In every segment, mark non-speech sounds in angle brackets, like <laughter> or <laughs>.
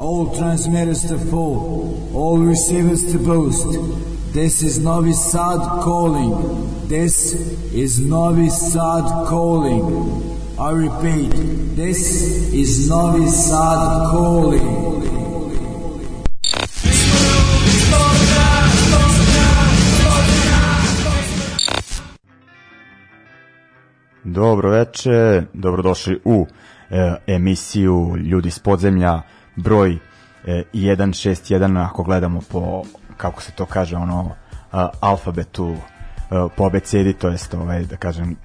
All transmitters to full, all receivers to boost. This is Novi Sad calling. This is Novi Sad calling. I repeat, this is Novi Sad calling. Dobro veče, dobrodošli u e, emisiju Ljudi iz podzemlja, broj e, 161, ako gledamo po, kako se to kaže, ono, a, alfabetu, a, po abecedi, to jest, ovaj, da kažem,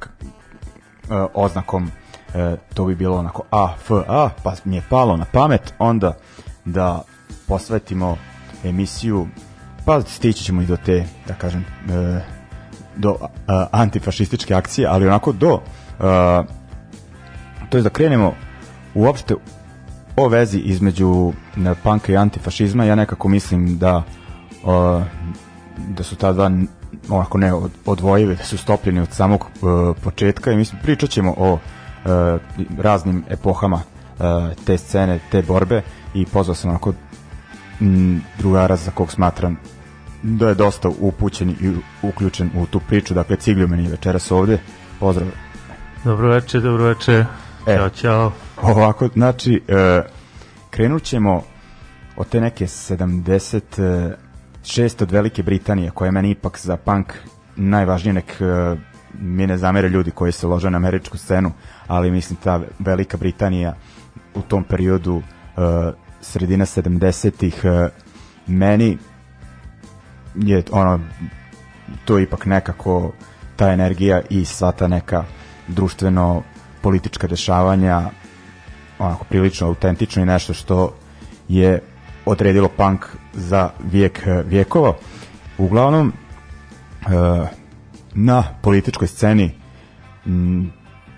a, oznakom, e, to bi bilo onako A, F, A, pa mi je palo na pamet, onda da posvetimo emisiju, pa stići ćemo i do te, da kažem, e, do uh, antifašističke akcije, ali onako do uh, to je da krenemo uopšte o vezi između panka i antifašizma, ja nekako mislim da uh, da su ta dva onako ne odvojive, da su stopljeni od samog uh, početka i mislim pričat ćemo o uh, raznim epohama uh, te scene, te borbe i pozvao sam onako m, drugara za kog smatram da je dosta upućen i uključen u tu priču. Dakle, Cigljumen je večeras ovde. Pozdrav. Dobro večer, dobro večer. E. Ćao, čao. Ovako, znači, e, krenut ćemo od te neke 76 od Velike Britanije, koja je meni ipak za punk najvažnije, nek e, mi ne zamere ljudi koji se lože na američku scenu, ali mislim ta Velika Britanija u tom periodu e, sredina 70-ih e, meni je ono to je ipak nekako ta energija i sva ta neka društveno politička dešavanja onako prilično autentično i nešto što je odredilo punk za vijek vijekova. Uglavnom e, na političkoj sceni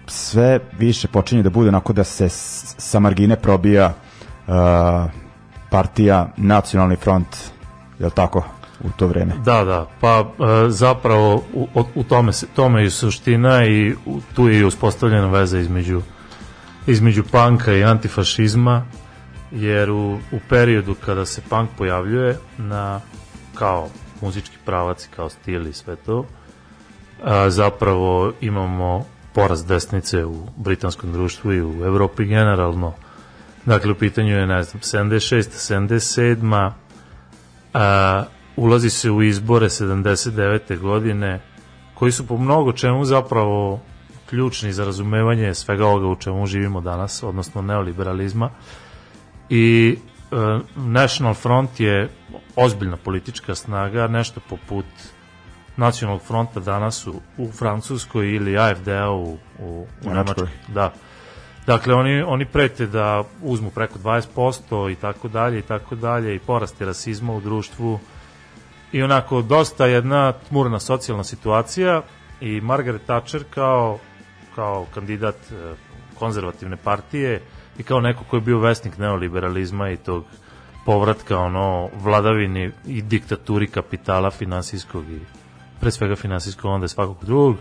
sve više počinje da bude onako da se sa margine probija e, partija Nacionalni front, je li tako? U to vreme. Da, da, pa e, zapravo u, u tome, se, tome je suština i u, tu je i uspostavljena veza između između panka i antifašizma, jer u, u periodu kada se punk pojavljuje na kao muzički pravac i kao stil i sve to, a, zapravo imamo porast desnice u britanskom društvu i u Evropi generalno. Dakle, u pitanju je, ne znam, 76. 77. A, ulazi se u izbore 79. godine, koji su po mnogo čemu zapravo ključni za razumevanje svega ovoga u čemu živimo danas, odnosno neoliberalizma. I e, National Front je ozbiljna politička snaga, nešto poput nacionalnog fronta danas u, u Francuskoj ili AFD-a u, u, u Nemačkoj. Da. Dakle, oni, oni prete da uzmu preko 20% i tako dalje i tako dalje i porasti rasizma u društvu i onako dosta jedna tmurna socijalna situacija i Margaret Thatcher kao, kao kandidat e, konzervativne partije i kao neko koji je bio vesnik neoliberalizma i tog povratka ono vladavini i diktaturi kapitala finansijskog i pre svega finansijskog onda svakog drugog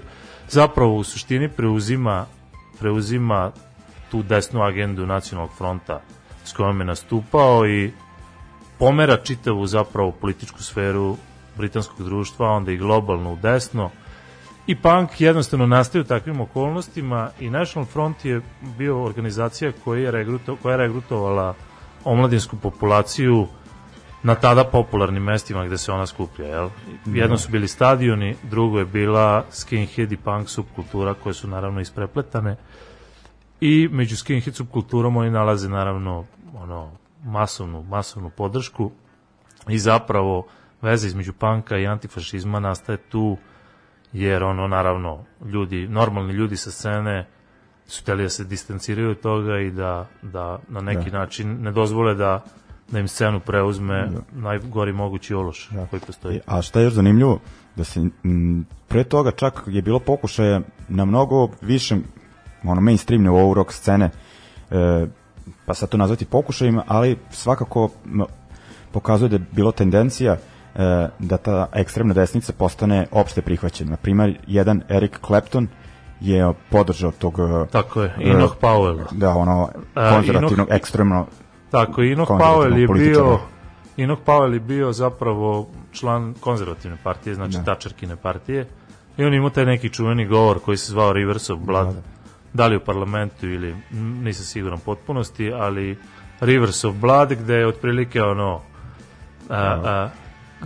zapravo u suštini preuzima preuzima tu desnu agendu nacionalnog fronta s kojom je nastupao i pomera čitavu zapravo političku sferu britanskog društva, onda i globalno u desno. I punk jednostavno nastaje u takvim okolnostima i National Front je bio organizacija koja je, regruto, koja je regrutovala omladinsku populaciju na tada popularnim mestima gde se ona skuplja. Jel? Jedno su bili stadioni, drugo je bila skinhead i punk subkultura koje su naravno isprepletane i među skinhead subkulturom oni nalaze naravno ono masovnu, masovnu podršku i zapravo veza između panka i antifašizma nastaje tu jer ono naravno ljudi, normalni ljudi sa scene su teli da se distanciraju od toga i da, da na neki Da. način ne dozvole da da im scenu preuzme najgori mogući ološ koji postoji. A šta je još zanimljivo, da se m, pre toga čak je bilo pokušaja na mnogo višem ono mainstream nivou rock scene e, pa sad to nazvati pokušajima, ali svakako pokazuje da je bilo tendencija e, da ta ekstremna desnica postane opšte prihvaćena. Na primer, jedan Eric Clapton je podržao tog e, Tako je, Enoch Powell. da ono konzervativnog Enoch- ekstremno Tako, Inok Powell je bio Inok Powell je bio zapravo član konzervativne partije, znači da. Tačerkine partije. I on imao taj neki čuveni govor koji se zvao Rivers of Blood. Da, da. Da li u parlamentu ili nisam siguran potpunosti, ali Rivers of Blood gde je otprilike ono a, a,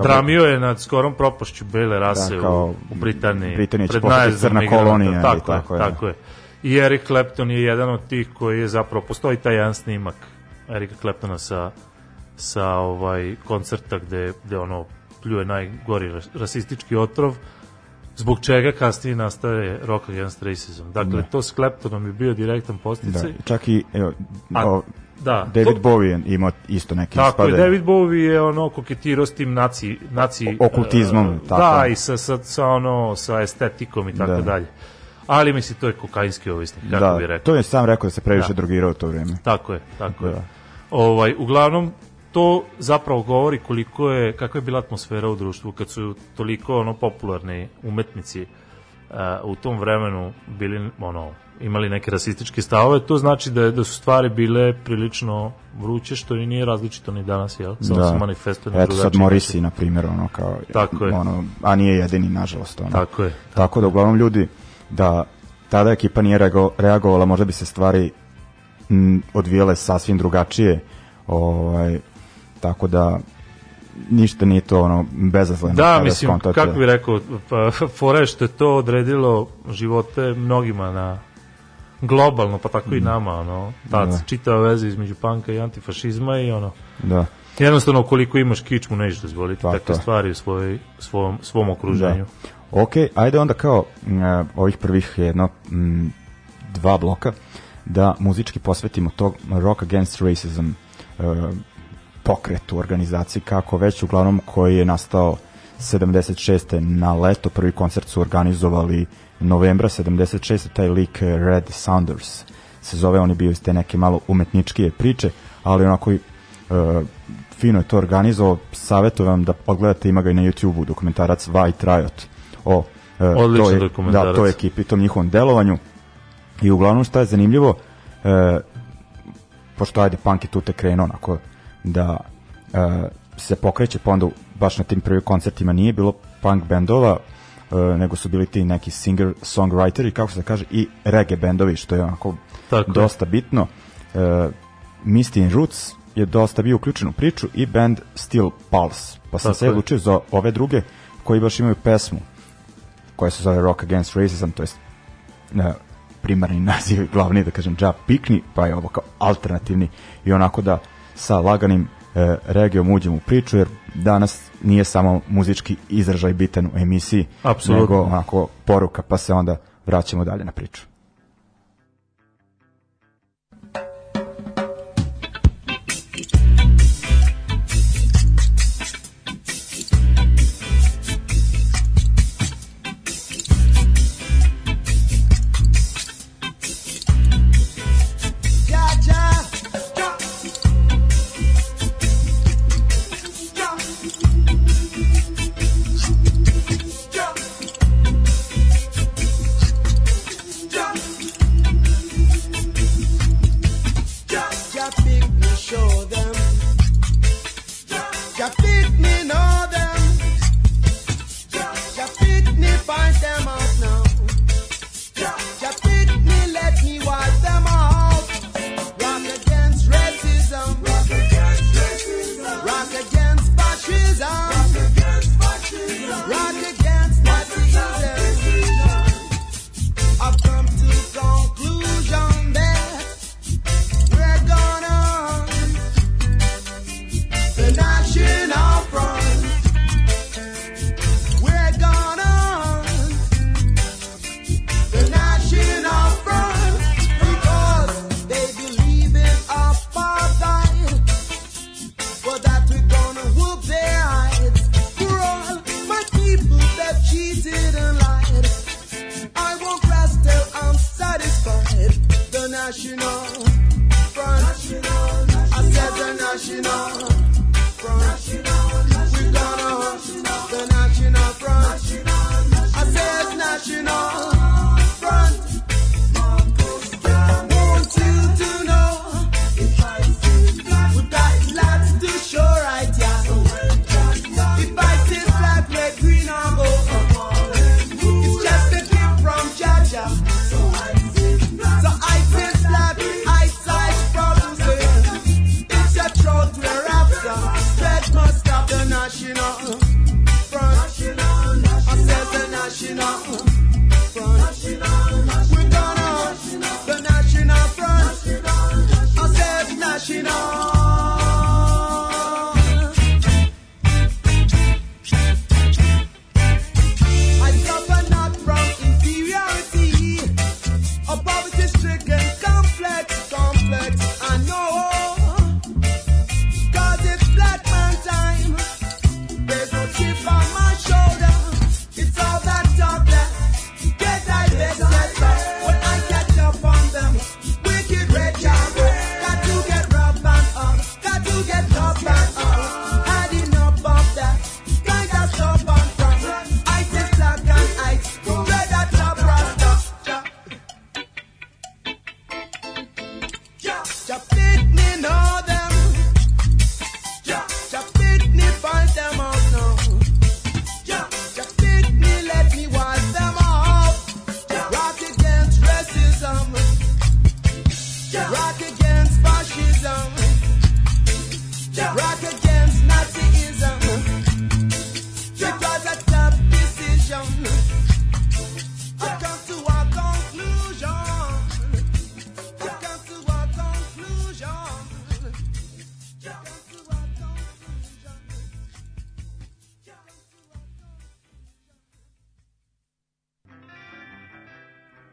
Dramio je nad skorom propašću bele rase da, kao, u, u Britaniji. Britanija će postati crna kolonija. Tako, tako, je, tako je. I Eric Clapton je jedan od tih koji je zapravo, postoji taj jedan snimak Erika Claptona sa, sa ovaj koncerta gde, gde ono pljuje najgori rasistički otrov, zbog čega kasnije nastaje Rock Against Racism. Dakle, da. to s Claptonom je bio direktan posticaj. Da, čak i evo, A, da, David to, Bowie ima isto neki tako spade. Tako je, David Bowie je ono koketirao s tim naci, naci okultizmom, uh, tako. Da, i sa, sa, sa, ono, sa estetikom i tako da. dalje. Ali misli, to je kokainski ovisnik, kako da, bi rekao. to je sam rekao da se previše da. drogirao u to vreme. Tako je, tako da. je. Ovaj, uglavnom, to zapravo govori koliko je, kakva je bila atmosfera u društvu kad su toliko ono popularni umetnici uh, u tom vremenu bili ono imali neke rasističke stavove, to znači da, da su stvari bile prilično vruće, što i nije različito ni danas, jel? Samo da. se manifestuje na Eto sad Morisi, na primjer, ono, kao, tako je. Ono, a nije jedini, nažalost. Ono. Tako je. Tako, tako da, uglavnom, ljudi, da tada ekipa nije reagovala, možda bi se stvari m, odvijele sasvim drugačije, ovaj, tako da ništa nije to ono bezazleno. Da, mislim, skontate. kako bih rekao, pa, fore što je to odredilo živote mnogima na globalno, pa tako mm. i nama, ono, ta da. čitava veza između panka i antifašizma i ono, da. jednostavno koliko imaš kičmu nećeš dozvoliti pa, takve to. stvari u svoj, svom, svom okruženju. Da. Ok, ajde onda kao uh, ovih prvih jedno m, dva bloka da muzički posvetimo tog Rock Against Racism uh, pokretu, organizaciji, kako već, uglavnom koji je nastao 76. na leto, prvi koncert su organizovali novembra 76. taj lik Red Saunders se zove, on je bio iz te neke malo umetničkije priče, ali onako uh, fino je to organizovao, savjetujem da pogledate, ima ga i na YouTube-u, dokumentarac White Riot o uh, Odličan toj, da, toj ekipi, tom njihovom delovanju i uglavnom šta je zanimljivo uh, pošto ajde punk je tu te krenuo onako da uh, se pokreće pa onda baš na tim prvim koncertima nije bilo punk bendova uh, nego su bili ti neki singer songwriteri kako se kaže i reggae bendovi što je onako Tako dosta bitno. Uh, Misty in Roots je dosta bio uključen u priču i band Steel Pulse pa sam Tako se odlučio za ove druge koji baš imaju pesmu koja se zove Rock Against Racism to jest uh, primarni naziv <laughs> glavni da kažem Ja Pikni pa je ovo kao alternativni i onako da sa laganim e, regijom uđemo u priču, jer danas nije samo muzički izražaj bitan u emisiji, Absolutno. nego onako poruka, pa se onda vraćamo dalje na priču.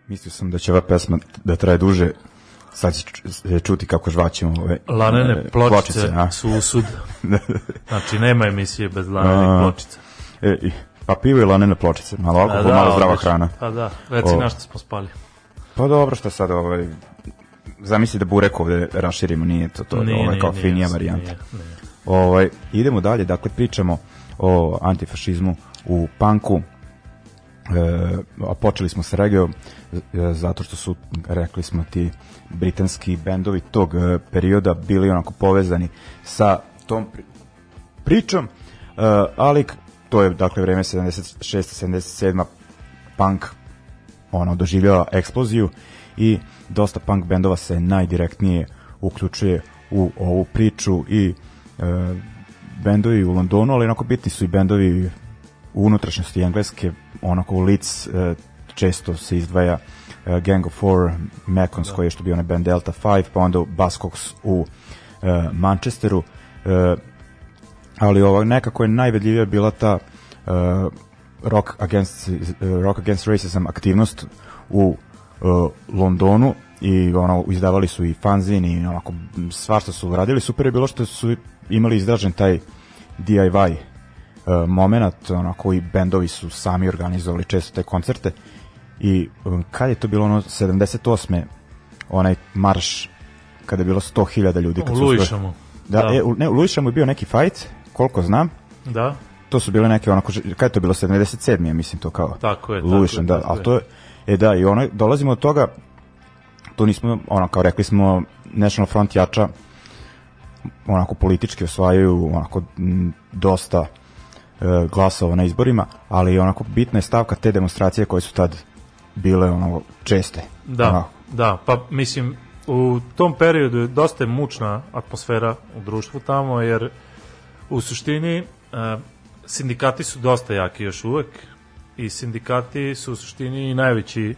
Mislio sam da će ova pesma da traje duže, sad će čuti kako žvaćemo ove Lanene e, pločice, pločice su usud. <laughs> znači, nema emisije bez lanenih pločica. E, pa pivo i lanene pločice, malo alkohol, da, malo zdrava odlično. hrana. Pa da, reci o, na što smo spali. Pa dobro, što sad ovaj, zamisli da burek ovde raširimo, nije to, to nije, ovaj, kao nije, finija varijanta. Nije, nije. Ovaj, idemo dalje, dakle pričamo o antifašizmu u panku, e, a počeli smo sa regijom e, zato što su, rekli smo ti britanski bendovi tog e, perioda bili onako povezani sa tom pri pričom, e, ali to je dakle vreme 76. 77. punk ono doživljava eksploziju i dosta punk bendova se najdirektnije uključuje u ovu priču i e, bendovi u Londonu, ali onako bitni su i bendovi u unutrašnjosti engleske, onako u Leeds e, često se izdvaja e, Gang of Four, Macons da. koji je što bio onaj band Delta 5, pa onda Buzzcocks u e, Manchesteru. E, ali ovo nekako je najvedljivija bila ta e, Rock Against, Rock Against Racism aktivnost u uh, Londonu i ono izdavali su i fanzin i onako svašta su radili super je bilo što su imali izražen taj DIY moment onako i bendovi su sami organizovali često te koncerte i um, kad je to bilo ono 78. onaj marš kada je bilo 100.000 ljudi kad u Luišamu da, da. E, u, ne, u Luišamu je bio neki fight koliko znam da to su bile neke onako kad je to bilo 77. ja mislim to kao tako je Luišan, tako da, al to je e da i ono dolazimo od toga to nismo ono kao rekli smo National Front jača onako politički osvajaju onako m, dosta e, glasova na izborima, ali onako bitna je stavka te demonstracije koje su tad bile ono česte. Da, onako. da, pa mislim u tom periodu je dosta je mučna atmosfera u društvu tamo, jer u suštini e, sindikati su dosta jaki još uvek i sindikati su u suštini najveći,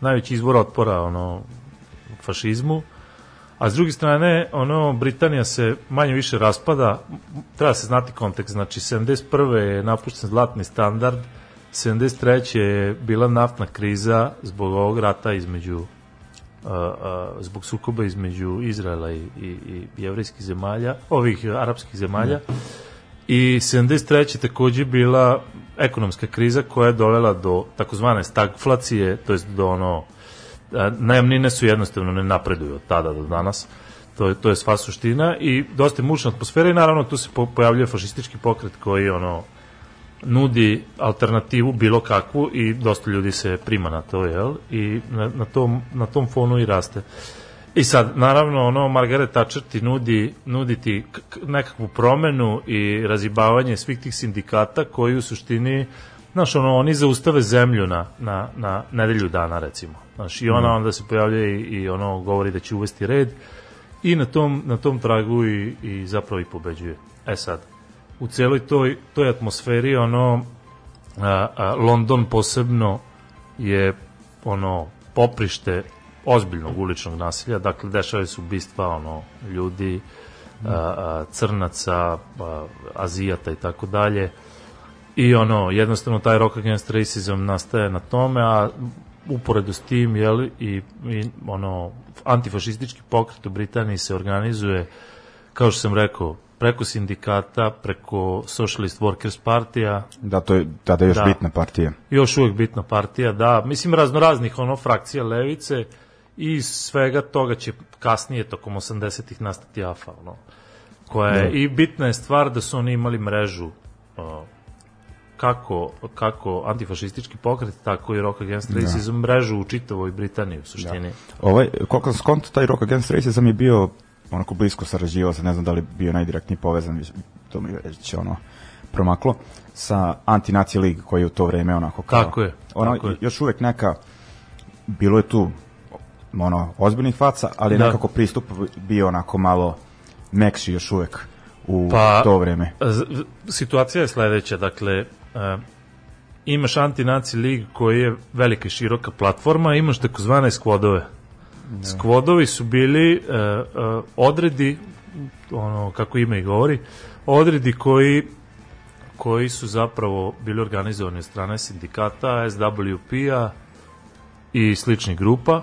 najveći izvor otpora ono, fašizmu, a s druge strane, ono, Britanija se manje više raspada, treba se znati kontekst, znači 71. je napušten zlatni standard, 73. je bila naftna kriza zbog ovog rata između uh, uh, zbog sukoba između Izraela i, i, i jevrijskih zemalja, ovih arapskih zemalja. Mm i 73. takođe bila ekonomska kriza koja je dovela do takozvane stagflacije, to jest do ono, najamnine su jednostavno ne napreduju od tada do danas, to je, to je sva suština i dosta je mučna atmosfera i naravno tu se pojavljuje fašistički pokret koji ono nudi alternativu bilo kakvu i dosta ljudi se prima na to, jel? I na, na, tom, na tom fonu i raste. I sad, naravno, ono, Margaret Thatcher ti nudi, nudi ti nekakvu promenu i razibavanje svih tih sindikata koji u suštini, znaš, ono, oni zaustave zemlju na, na, na nedelju dana, recimo. Znaš, i ona mm. onda se pojavlja i, i ono, govori da će uvesti red i na tom, na tom tragu i, i zapravo i pobeđuje. E sad, u celoj toj, toj atmosferi, ono, a, a, London posebno je, ono, poprište ozbiljnog uličnog nasilja, dakle dešavaju se ubistva ono ljudi, a, a, crnaca, a, azijata i tako dalje. I ono jednostavno taj rock against racism nastaje na tome, a uporedo s tim je i, i ono antifašistički pokret u Britaniji se organizuje kao što sam rekao preko sindikata, preko Socialist Workers partija. Da, to je tada još da, bitna partija. Još uvek bitna partija, da. Mislim, razno raznih ono, frakcija levice, i svega toga će kasnije tokom 80-ih nastati AFA, ono, koja je, Da. i bitna je stvar da su oni imali mrežu uh, kako, kako antifašistički pokret, tako i Rock Against Racism mrežu u čitavoj Britaniji u suštini. Ovaj, koliko sam skonto, taj Rock Against Racism je bio onako blisko sarađivao sa, ne znam da li bio najdirektnije povezan, to mi je već ono promaklo, sa Anti-Nazi League koji je u to vreme onako kao... Tako je, Ono, tako je. još uvek neka, bilo je tu ono, ozbiljnih faca, ali Da. nekako pristup bio onako malo mekši još uvek u Pa- to vreme. Situacija je sledeća, dakle, uh, imaš Anti-Nazi League koji je velika i široka platforma, imaš takozvane skvodove. Skvodovi su bili uh, uh, odredi, ono, kako ime i govori, odredi koji koji su zapravo bili organizovani od strane sindikata, SWP-a i sličnih grupa.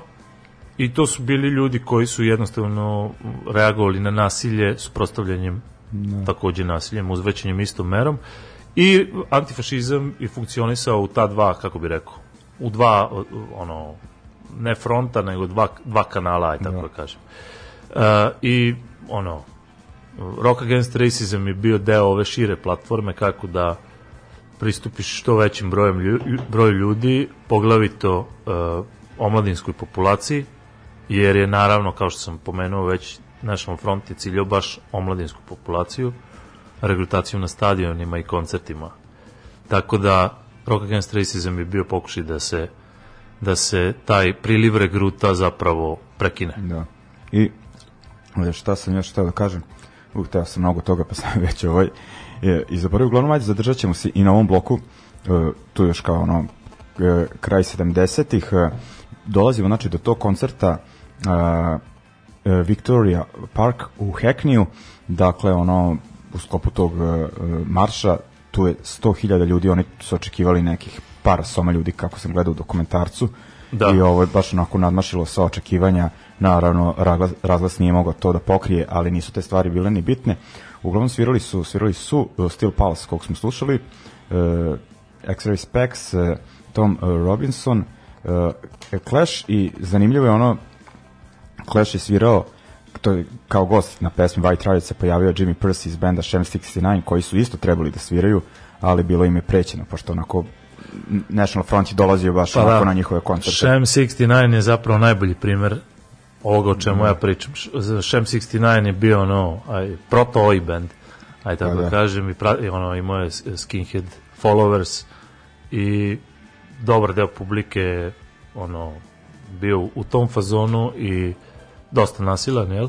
I to su bili ljudi koji su jednostavno reagovali na nasilje suprostavljanjem takođe nasiljem, uzvećenjem istom merom i antifašizam je funkcionisao u ta dva, kako bi rekao, u dva, ono, ne fronta, nego dva, dva kanala, aj tako da kažem. Uh, I, ono, Rock Against Racism je bio deo ove šire platforme kako da pristupiš što većim brojem lju, broju ljudi, poglavito uh, omladinskoj populaciji, jer je naravno, kao što sam pomenuo već, National Front je ciljao baš omladinsku populaciju, regrutaciju na stadionima i koncertima. Tako da Rock Against Racism je bio pokušaj da se da se taj priliv regruta zapravo prekine. Da. I e, šta sam još htio da kažem? Uh, teo sam mnogo toga, pa sam <laughs> već ovaj je, i zaboravio, uglavnom, ajde, zadržat ćemo se i na ovom bloku, e, tu još kao ono, e, kraj 70-ih, e, dolazimo, znači, do tog koncerta e, e, Victoria Park u Hackneyu, dakle, ono, u sklopu tog e, marša, tu je 100.000 ljudi, oni su očekivali nekih par soma ljudi, kako sam gledao u dokumentarcu, Da. i ovo je baš onako nadmašilo sva očekivanja, naravno razglas, razglas nije mogao to da pokrije, ali nisu te stvari bile ni bitne. Uglavnom svirali su, svirali su uh, Steel Pulse, kog smo slušali, uh, X-Ray Specs, uh, Tom uh, Robinson, uh, Clash i zanimljivo je ono, Clash je svirao to je kao gost na pesmi White Riot se pojavio Jimmy Percy iz benda Shem 69 koji su isto trebali da sviraju, ali bilo im je prećeno, pošto onako National Front je dolazio baš Pa pa onako da. na njihove koncerte. Shem 69 je zapravo najbolji primer ovoga o čemu ja pričam. Š- Shem 69 je bio ono, aj, proto oi band, aj tako Pa da. da. kažem, i pra, i ono, imao je skinhead followers i dobar deo publike ono, bio u tom fazonu i dosta nasilan, jel?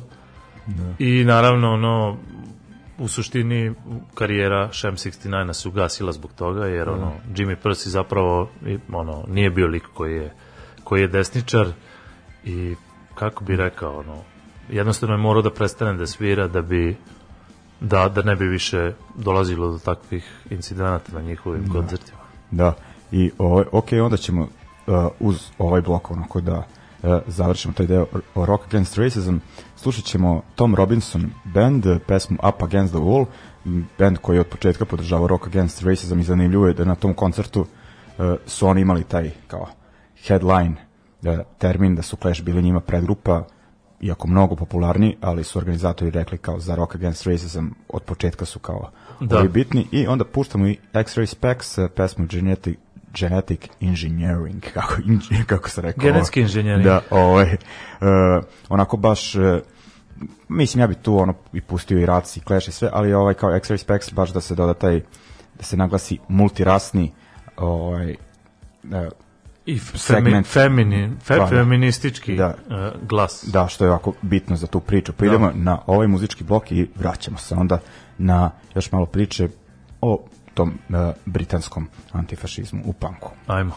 I naravno, ono, u suštini karijera Shem 69 se ugasila zbog toga, jer ono, Jimmy Percy zapravo ono, nije bio lik koji je, koji je desničar i kako bi rekao, ono, jednostavno je morao da prestane da svira da bi da, da ne bi više dolazilo do takvih incidenata na njihovim koncertima. Da, i ovaj, ok, onda ćemo uh, uz ovaj blok onako da završimo taj deo o Rock Against Racism. Slušat ćemo Tom Robinson band, pesmu Up Against the Wall, band koji je od početka podržavao Rock Against Racism i zanimljivo je da na tom koncertu uh, su oni imali taj kao headline uh, termin da su Clash bili njima predgrupa iako mnogo popularni, ali su organizatori rekli kao za Rock Against Racism od početka su kao Da. ovi bitni i onda puštamo i X-Ray Specs pesmu Genetic, Genetic Engineering <laughs> kako, inž- kako se rekao Genetski inženjering. da, ovaj, uh, onako baš uh, mislim ja bi tu ono i pustio i Rats i Clash i sve, ali ovaj kao X-Ray Specs baš da se doda taj da se naglasi multirasni ovaj, uh, I Segment. femini, fe, Da, da. feministički Da. uh, glas. Da, što je ovako bitno za tu priču. Pa idemo na ovaj muzički blok i vraćamo se onda na još malo priče o tom uh, britanskom antifašizmu u panku. Ajmo.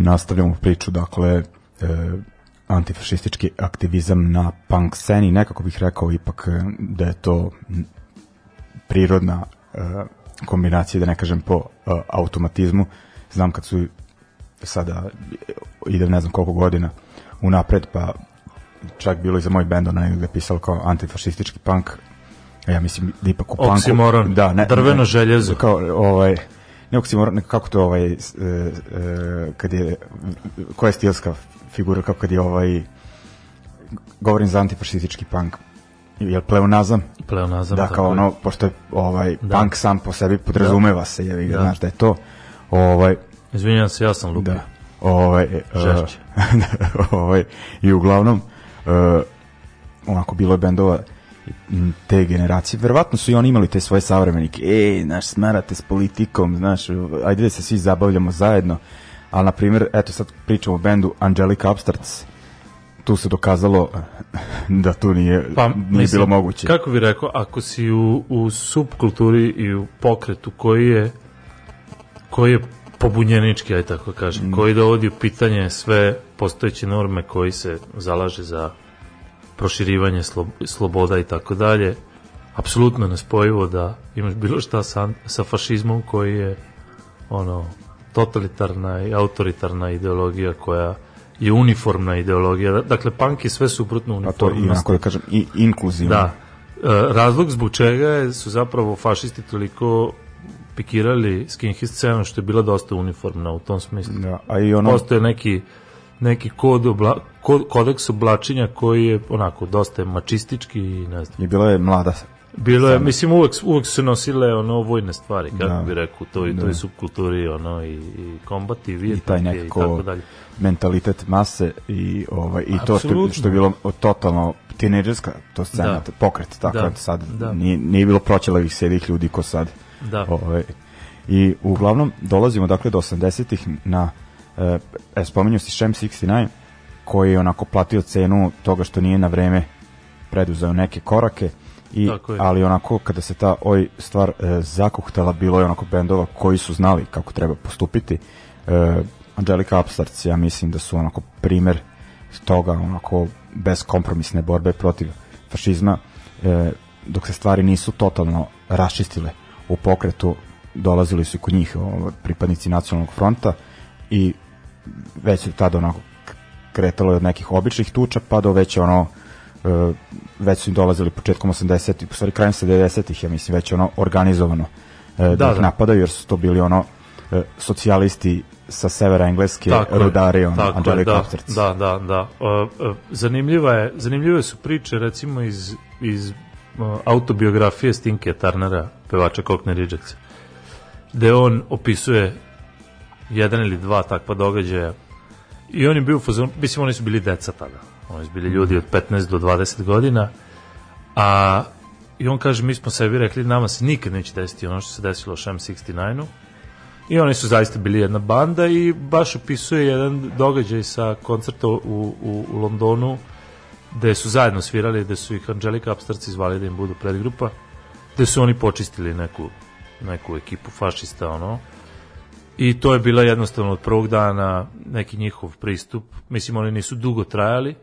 nastavljamo priču, dakle, e, antifašistički aktivizam na punk sceni, nekako bih rekao ipak e, da je to prirodna e, kombinacija, da ne kažem po e, automatizmu, znam kad su sada ide ne znam koliko godina unapred, pa čak bilo i za moj bend onaj gde je pisalo kao antifašistički punk, e, ja mislim da ipak u punku... Oksimoron, da, ne, drveno željezo. Kao, ovaj, nekako si mora, kako to ovaj, e, e, kad je, koja je stilska figura, kako kad je ovaj, govorim za antifašistički punk, jel pleonazam? Pleonazam, da, kao ono, pošto je ovaj, da. punk sam po sebi podrazumeva da. se, je, da. znaš da je to, ovaj, Izvinjam se, ja sam lupio. Da, ovaj, e, Žešće. Uh, <laughs> ovaj, I uglavnom, uh, onako bilo je bendova te generacije, verovatno su i oni imali te svoje savremenike, ej, znaš, smarate s politikom, znaš, ajde da se svi zabavljamo zajedno, ali, na primjer, eto sad pričamo o bendu Angelica Upstarts, tu se dokazalo <laughs> da tu nije, Pa, nije mislim, bilo moguće. Kako bi rekao, ako si u, u subkulturi i u pokretu koji je koji je pobunjenički, aj tako kažem, Mm. koji dovodi u pitanje sve postojeće norme koji se zalaže za proširivanje slo, sloboda i tako dalje, apsolutno nespojivo da imaš bilo šta sa, sa fašizmom koji je ono totalitarna i autoritarna ideologija koja je uniformna ideologija. Dakle, punk je sve suprotno Pa to i uniformnosti. da kažem, i inkluzivno. Da. E, razlog zbog čega je- su zapravo fašisti toliko pikirali skinhead scenu što je bila dosta uniformna u tom smislu. Da, a i ono, Postoje neki neki kod obla, kod, kodeks oblačenja koji je onako dosta mačistički i ne znam. je bila je mlada Bilo je, mislim, uvek, uvek su nosile ono vojne stvari, kako Da. bi rekao, u toj, toj subkulturi, ono, i, i kombat, i i taj vijetnamke i nekako tako dalje. mentalitet mase i ovaj i to što, što je bilo totalno tinejdžerska to scena, Da. to pokret, tako Da. da, sad Da. nije, nije bilo proćelavih sedih ljudi ko sad. Da. Ovaj, I uglavnom dolazimo dakle do 80-ih na e, spominju si Shem 69 koji je onako platio cenu toga što nije na vreme preduzeo neke korake i ali onako kada se ta oj stvar e, zakuhtala bilo je onako bendova koji su znali kako treba postupiti. E, Angelica Upstarts ja mislim da su onako primer toga onako beskompromisne borbe protiv fašizma e, dok se stvari nisu totalno raščistile u pokretu dolazili su kod njih pripadnici nacionalnog fronta i već je tada onako kretalo je od nekih običnih tuča pa do već ono e, već su im dolazili početkom 80-ih, u stvari krajem 70-ih, ja mislim, već ono organizovano e, da, Da, ih da. napadaju, jer su to bili ono e, socijalisti sa severa Engleske, Tako rudari, ono, tako da, Upstarts. Da, da, da. Uh, zanimljiva je, zanimljive su priče recimo iz, iz autobiografije Stinke Tarnera, pevača Cockney Rejects, gde on opisuje jedan ili dva takva događaja. I on je bio u fazonu, mislim oni su bili deca tada, oni su bili ljudi od 15 do 20 godina, a i on kaže, mi smo sebi rekli, nama se nikad neće desiti ono što se desilo Sham 69-u, I oni su zaista bili jedna banda i baš opisuje jedan događaj sa koncerta u, u, u Londonu gde su zajedno svirali, gde su ih Angelica Upstarts izvali da im budu predgrupa, gde su oni počistili neku, neku ekipu fašista, ono. I to je bila jednostavno od prvog dana neki njihov pristup. Mislim, oni nisu dugo trajali,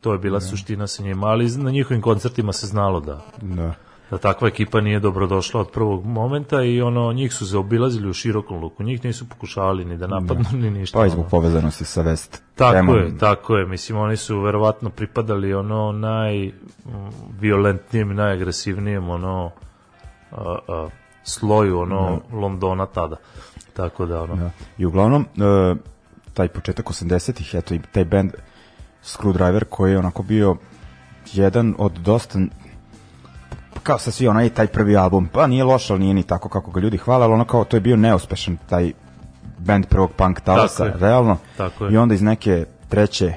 to je bila suština sa njima, ali na njihovim koncertima se znalo da Da. da takva ekipa nije dobrodošla od prvog momenta i ono njih su zaobilazili u širokom luku. Njih nisu pokušavali ni da napadnu ni ništa. Pa i zbog povezanosti sa West. Tako temom. je, tako je. Mislim, oni su verovatno pripadali ono najviolentnijem, i najagresivnijem ono a, a, sloju ono Londona tada. Tako da ono. Da. I uglavnom, e, taj početak 80-ih, eto i taj band Screwdriver koji je onako bio jedan od dosta kao sa svi onaj taj prvi album, pa nije loš, ali nije ni tako kako ga ljudi hvale, ali ono kao to je bio neuspešan taj band prvog punk talasa, Tako je. realno. Tako je. I onda iz neke treće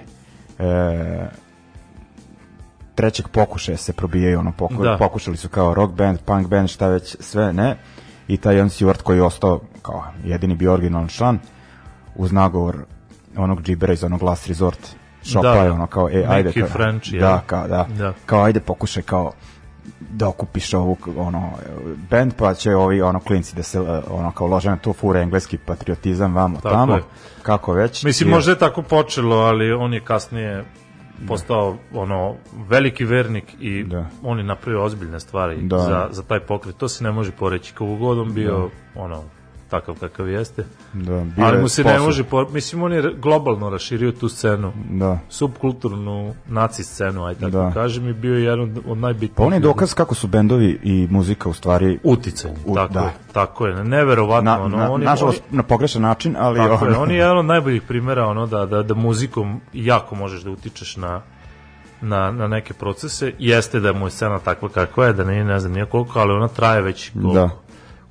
e, trećeg pokušaja se probijaju, ono, poku, Da. pokušali su kao rock band, punk band, šta već, sve, ne. I taj Ian Stewart koji je ostao kao jedini bio originalan član, uz nagovor onog džibera iz onog Last Resort šopa Da. je ono kao, e, ajde. Kao, French, je. da, kao, da, Da. kao, ajde pokušaj kao da okupiš ovu ono band pa će ovi ono klinci da se ono kao lože na to fure engleski patriotizam vamo Tako tamo je. kako već Mislim, I- možda je tako počelo, ali on je kasnije postao ono veliki vernik i Da. on je napravio ozbiljne stvari Da. za, za taj pokret. To se ne može poreći kako god on bio ono takav kakav jeste. da, ali je mu se ne može mislim on je globalno raširio tu scenu da subkulturnu naci scenu aj tako Da. kažem i bio je jedan od- najbitnijih pa on je dokaz kako su bendovi i muzika u stvari uticaj U- tako da. je tako je neverovatno na, ono na, on je, nažalost na pogrešan način ali Tako je, ono- on je jedan od najboljih primjera ono da, da, da muzikom jako možeš da utičeš na na, na neke procese. Jeste da mu je scena takva kakva je, da nije ne znam nije koliko, ali ona traje već koliko, Da.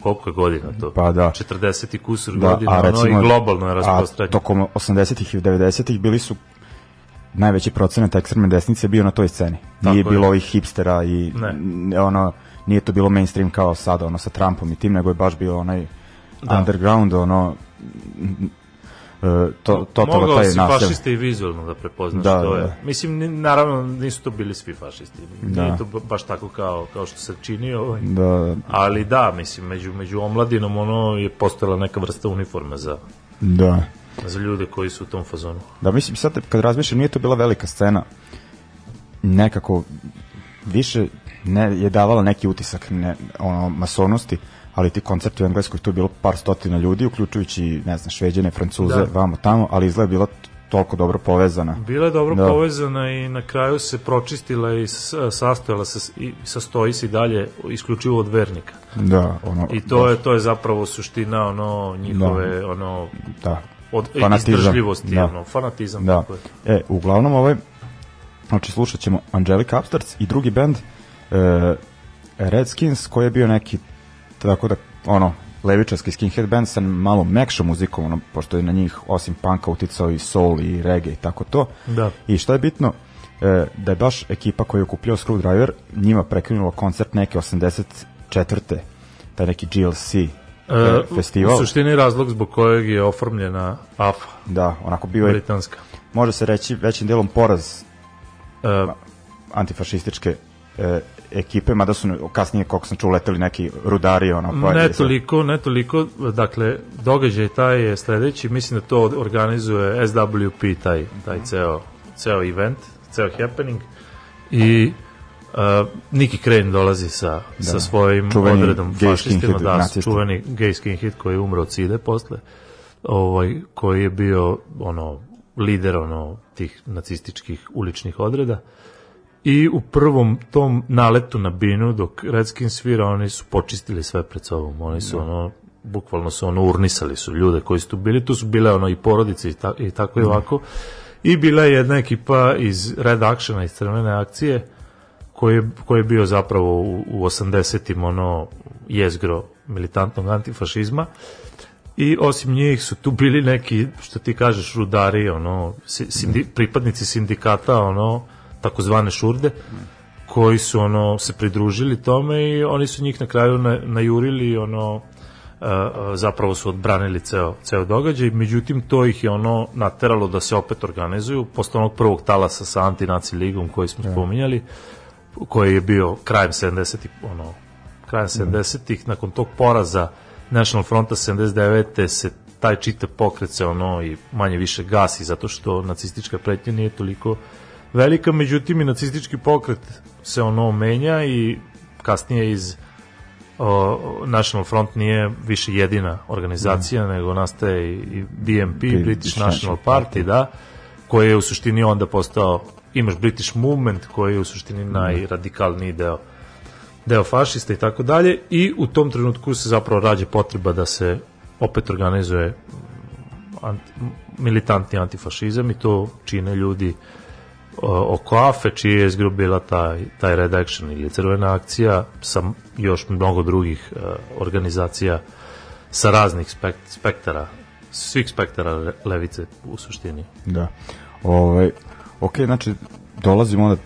Koliko je godina to? Pa da. 40 i kusur Da, godina, a ono, recimo, i globalno je a rasprostranjeno. tokom 80-ih i 90-ih bili su najveći procenat ekstremne desnice bio na toj sceni. Tako nije je. bilo ovih hipstera i Ne. ono nije to bilo mainstream kao sada ono sa Trumpom i tim, nego je baš bio onaj Da. underground ono e, to totalno Mogao taj si nasev. fašiste i vizualno da prepoznaš Da, to da, je. da. Mislim, ni- naravno nisu to bili svi fašisti. Da. Nije to ba- baš tako kao, kao što se čini ovaj. Da, Ali da, mislim, među, među omladinom ono je postojala neka vrsta uniforme za, da. za ljude koji su u tom fazonu. Da, mislim, sad kad razmišljam, nije to bila velika scena. Nekako više ne, je davala neki utisak ne, ono, masovnosti, ali ti koncerti u Engleskoj tu je bilo par stotina ljudi, uključujući, ne znam, šveđane, francuze, Da. vamo tamo, ali izgleda je bila toliko dobro povezana. Bila je dobro Da. povezana i na kraju se pročistila i sastojala se i sastoji se i dalje isključivo od vernika. Da, ono, I to je to je zapravo suština ono njihove ono da, od Fanatizam, izdržljivosti, da. ono, fanatizam da. tako je. E, uglavnom ovaj, znači slušat ćemo Angelica Upstarts i drugi band e, Redskins koji je bio neki tako da ono levičarski skinhead band sa malo mekšom muzikom ono, pošto je na njih osim punka uticao i soul i reggae i tako to Da. i što je bitno e, da je baš ekipa koju je okupljao Screwdriver njima prekinulo koncert neke 84. taj neki GLC e, E, festival U suštini razlog zbog kojeg je oformljena AFA, da, onako bio je britanska. može se reći većim delom poraz E, antifašističke e, ekipe, mada su kasnije, koliko sam čuo, leteli neki rudari, ono, pa ne toliko, ne toliko, dakle, događaj taj je sledeći, mislim da to organizuje SWP, taj, taj ceo, ceo event, ceo happening, i uh, Niki Crane dolazi sa, sa svojim Čuveni odredom fašistima, da, nacista. čuveni gay skinhead koji je umro od side posle, ovaj, koji je bio ono lider ono tih nacističkih uličnih odreda i u prvom tom naletu na binu dok Redskins svira oni su počistili sve pred sobom. Oni su ono bukvalno su ono urnisali su ljude koji su tu bili. Tu su bile ono i porodice i, ta, i tako i ovako. I bila je jedna ekipa iz Red Actiona iz crvene akcije koji je, koji je bio zapravo u, u 80-im ono jezgro militantnog antifašizma. I osim njih su tu bili neki, što ti kažeš, rudari, ono, si- sindi, pripadnici sindikata, ono, takozvane šurde, koji su ono se pridružili tome i oni su njih na kraju na, najurili ono a, a, zapravo su odbranili ceo, ceo događaj, međutim to ih je ono nateralo da se opet organizuju posle onog prvog talasa sa antinaci ligom koji smo spominjali koji je bio krajem 70-ih ono, krajem 70-ih nakon tog poraza National Fronta 79. se taj čitav pokret se ono i manje više gasi zato što nacistička pretnja nije toliko velika, međutim i nacistički pokret se ono menja i kasnije iz o, National Front nije više jedina organizacija, nego nastaje i, i BNP, British, British National Party, da, koji je u suštini onda postao, imaš British Movement, koji je u suštini najradikalniji deo deo fašista i tako dalje i u tom trenutku se zapravo rađa potreba da se opet organizuje anti, militantni antifašizam i to čine ljudi o, oko AFE, čiji je izgru bila taj, taj Red ili crvena akcija sa još mnogo drugih uh, organizacija sa raznih spek, spektara svih spektara le- levice u suštini. Da. Ovaj, ok, znači, dolazimo onda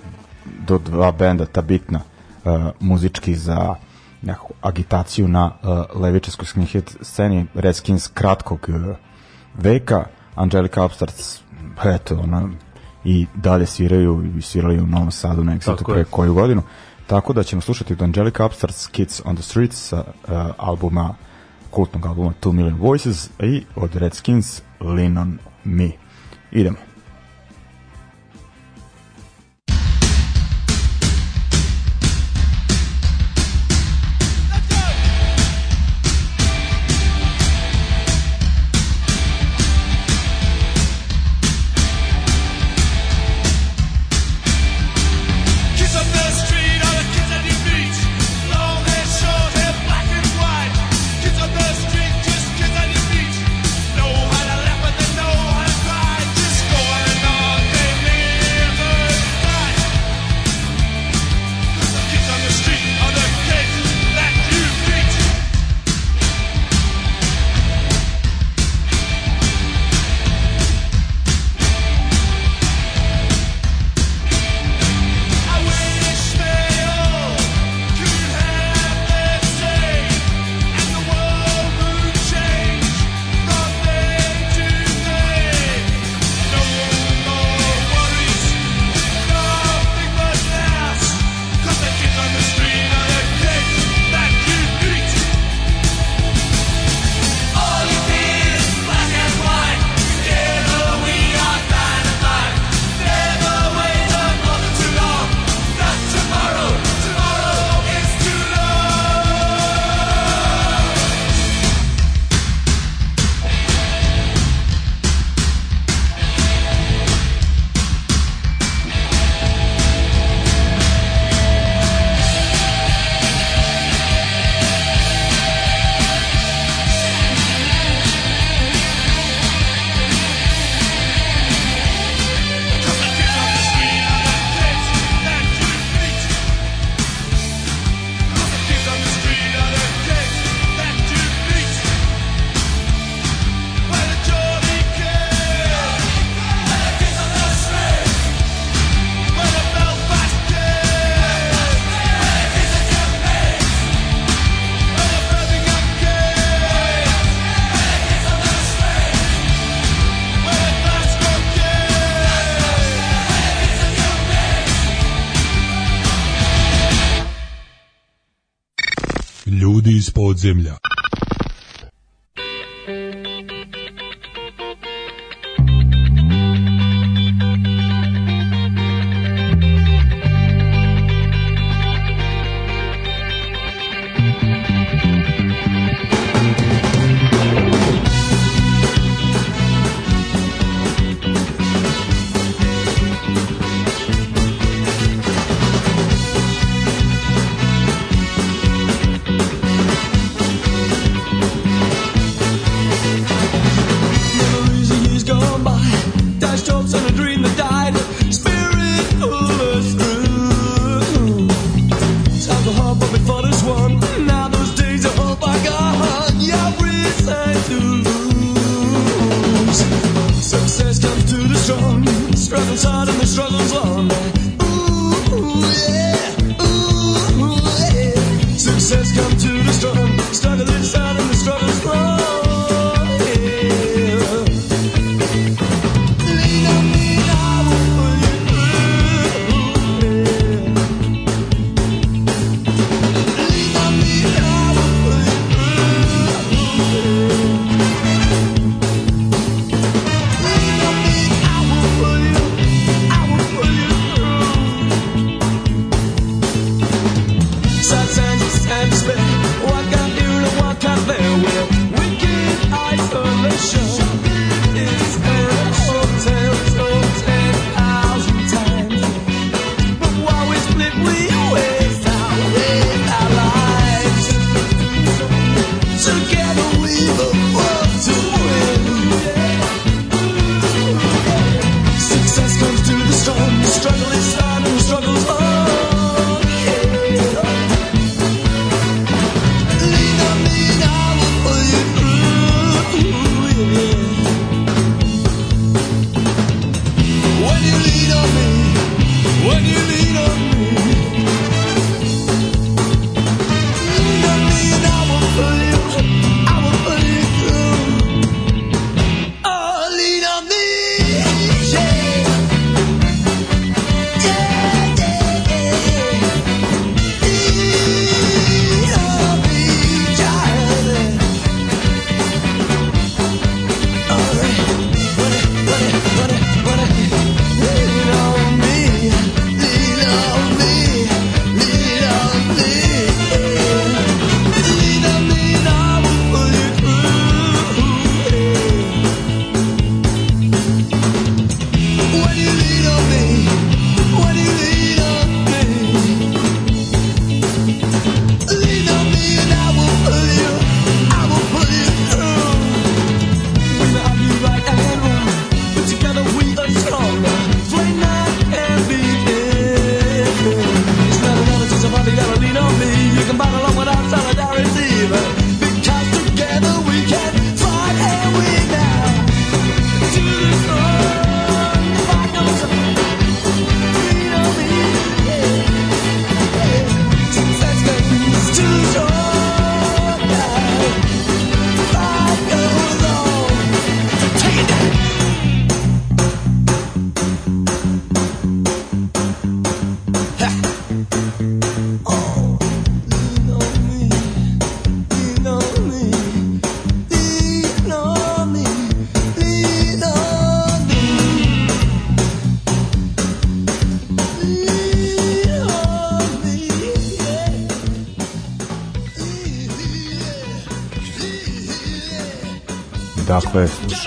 do dva benda, ta bitna uh, muzički za nekakvu agitaciju na uh, levičarskoj skinhead sceni Redskins kratkog uh, veka, Angelica Upstarts, eto, ona, i dalje sviraju i svirali u Novom Sadu sad Tako pre koju godinu. Tako da ćemo slušati od Angelica Upstarts Kids on the Streets sa uh, albuma kultnog albuma Two Million Voices i od Redskins Lean on Me. Idemo.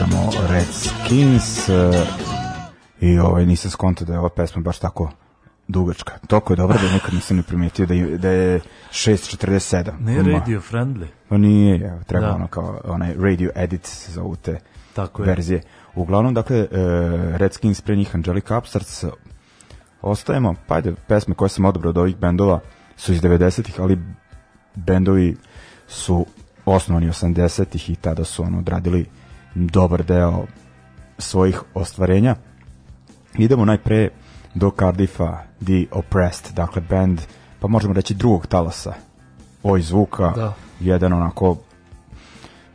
slušamo Red Skins eh, i ovaj, nisam skontao da je ova pesma baš tako dugačka. Toliko je dobro da nikad nisam ne primetio da je, da je 6.47. Ne radio friendly. No nije, ja, treba da. ono kao onaj radio edit se zovu te tako je. verzije. Uglavnom, dakle, uh, Red Skins pre njih Angelica Upstarts ostajemo, pa ajde, pesme koje sam odobrao od ovih bendova su iz 90-ih, ali bendovi su osnovani 80-ih i tada su ono odradili uh, dobar deo svojih ostvarenja. Idemo najpre do Cardiffa The Oppressed, dakle band, pa možemo reći drugog talasa oj zvuka, da. jedan onako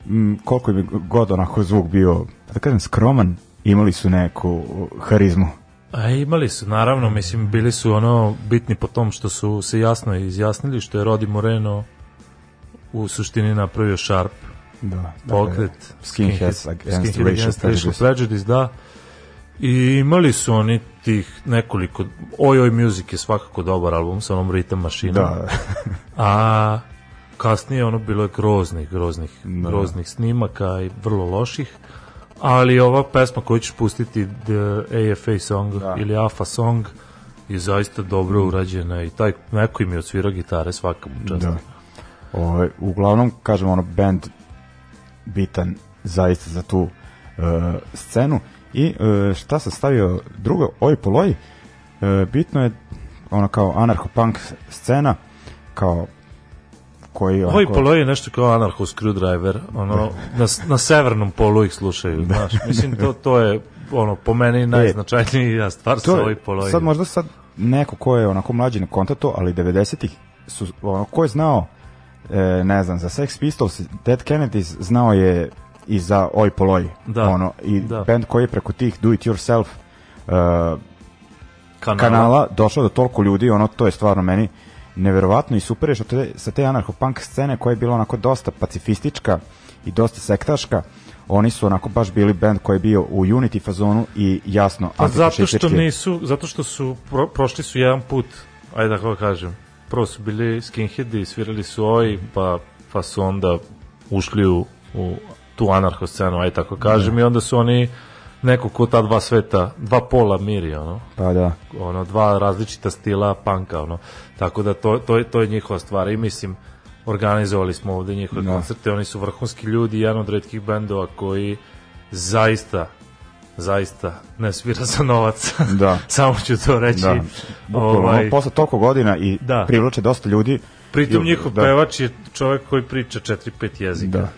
m, koliko bi god onako zvuk bio, pa da kažem skroman, imali su neku harizmu. E, imali su, naravno, mislim, bili su ono bitni po tom što su se jasno izjasnili, što je Rodi Moreno u suštini napravio Sharp, Da, pokret Skinheads Against Skinhead Racial Prejudice. Da. I imali su oni tih nekoliko, Oj Oj Music je svakako dobar album sa onom Rhythm mašinom. Da, <laughs> A kasnije ono bilo je groznih, groznih, Da. groznih snimaka i vrlo loših. Ali ova pesma koju ćeš pustiti The AFA song Da. ili AFA song je zaista dobro urađena i taj neko im je odsvirao gitare svaka mu čast. da. Ovaj, uglavnom, kažem, ono, band bitan zaista za tu uh, scenu. I uh, šta sam stavio drugo, Oj Poloj, uh, bitno je ono kao anarcho-punk scena, kao koji onako- polo je nešto kao anarcho screwdriver, ono, na, na severnom polu ih slušaju, znaš, mislim, to, to je, ono, po meni najznačajnija stvar sa E, to ovaj je, polo. sad možda sad neko ko je onako mlađi ne konta to, ali 90-ih su, ono, ko je znao e, ne znam, za Sex Pistols Dead Kennedys znao je i za Oj Poloj Da, ono, i da. band koji je preko tih do it yourself uh, kanala. kanala došao do toliko ljudi, ono to je stvarno meni neverovatno i super je što te, sa te anarcho-punk scene koja je bila onako dosta pacifistička i dosta sektaška, oni su onako baš bili band koji je bio u Unity fazonu i jasno Pa zato što nisu, zato što su, pro, prošli su jedan put, ajde da kako kažem, prvo su bili skinheadi, svirali su oj, pa, pa su onda ušli u, u tu anarcho scenu, ajde tako kažem, i onda su oni neko ko ta dva sveta, dva pola miri, ono, Pa da, ono dva različita stila panka ono. Tako da to to je to je njihova stvar. I mislim organizovali smo ovde njihove Da. koncerte oni su vrhunski ljudi jedan od retkih bendova koji zaista zaista ne svira za novac Da. <laughs> samo ću to reći da. Bukvalno, ovaj, ono, posle toliko godina i Da. privlače dosta ljudi. pritom njihov da, pevač je čovjek koji priča 4-5 jezika Da.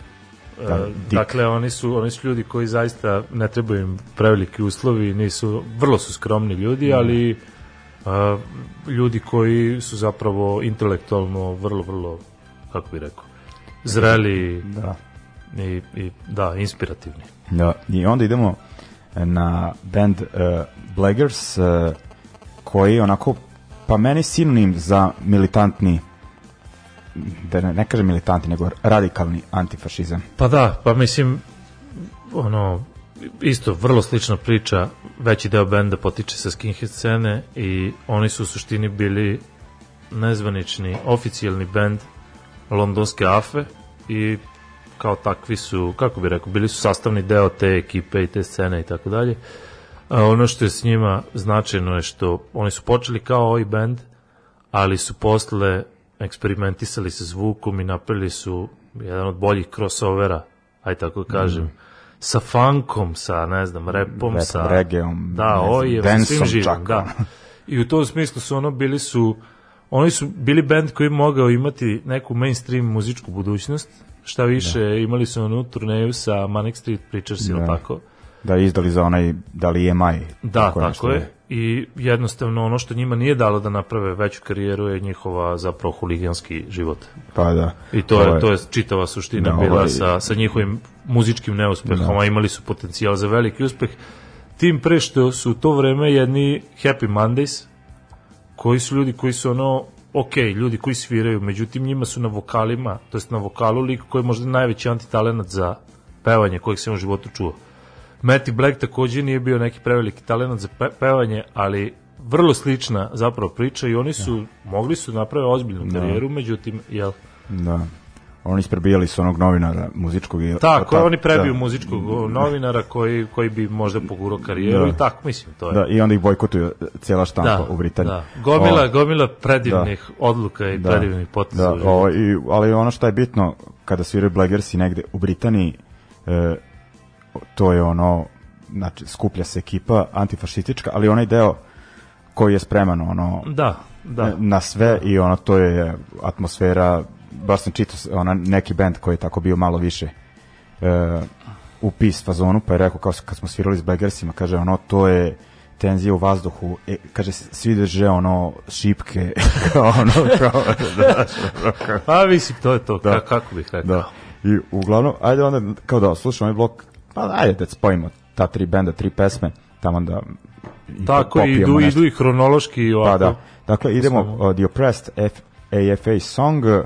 E, Da, dakle oni su oni su ljudi koji zaista ne trebaju im preveliki uslovi nisu vrlo su skromni ljudi ali a, ljudi koji su zapravo intelektualno vrlo vrlo kako bi rekao zreli Da. i, i da inspirativni Da, i onda idemo na band uh, Blaggers uh, koji onako pa meni sinonim za militantni da ne, ne kažem militantni nego radikalni antifašizam. Pa da, pa mislim, ono, isto vrlo slična priča, veći deo benda potiče sa skinhead scene i oni su u suštini bili nezvanični, oficijalni bend londonske AFE i kao takvi su, kako bi rekao, bili su sastavni deo te ekipe i te scene i tako dalje. A ono što je s njima značajno je što oni su počeli kao ovaj band, ali su posle eksperimentisali sa zvukom i napravili su jedan od boljih crossovera, aj tako kažem, sa funkom, sa, ne znam, repom, Repom, sa... reggaeom, da, ne znam, oj, danceom svim živim, čak, da. I u tom smislu su ono bili su oni su bili band koji mogao imati neku mainstream muzičku budućnost, šta više imali su onu turneju sa Manic Street Preachers ili Da. tako. Da je izdali za onaj, da li EMI. Da, tako, nešto je. I jednostavno ono što njima nije dalo da naprave veću karijeru je njihova zapravo huliganski život. Pa da. I to je, to je čitava suština Da, bila ovo je- sa, sa njihovim muzičkim neuspehom, Da. a imali su potencijal za veliki uspeh. Tim pre što su u to vreme jedni Happy Mondays, koji su ljudi koji su ono, ok, ljudi koji sviraju, međutim njima su na vokalima, to jest na vokalu lik koji je možda najveći antitalenat za pevanje kojeg sam u životu čuo. Matty Black takođe nije bio neki preveliki talenat za pe pevanje, ali vrlo slična zapravo priča i oni su, mogli su naprave ozbiljnu karijeru, međutim, jel, Da. Oni isprebijali su onog novinara muzičkog. Tako, ta- oni prebiju da. muzičkog novinara koji, koji bi možda pogurao karijeru Da. i tako, mislim, to je. Da, i onda ih bojkotuju cijela štampa u Britaniji. Da. Gomila, O, gomila predivnih odluka i Da. predivnih poteza. Da, ovo, i, ali ono što je bitno kada sviraju Blaggersi negde u Britaniji e, to je ono znači skuplja se ekipa antifašistička, ali onaj deo koji je spreman ono Da, da. na sve i ono to je atmosfera baš sam čitao ona, neki band koji je tako bio malo više e, u peace fazonu pa je rekao kao kad smo svirali s Blaggersima kaže ono to je tenzija u vazduhu e, kaže svi drže ono šipke <laughs> kao ono kao, <laughs> da, kao, Pa mislim, to je to, Da. ka- kako bih rekao. da. I uglavnom, ajde onda, kao da slušamo ovaj blok, pa ajde da spojimo ta tri benda, tri pesme, tamo da i Tako, idu, nešto. idu i hronološki i ovako. Pa da. Dakle, idemo uh, The Oppressed F AFA Song, uh,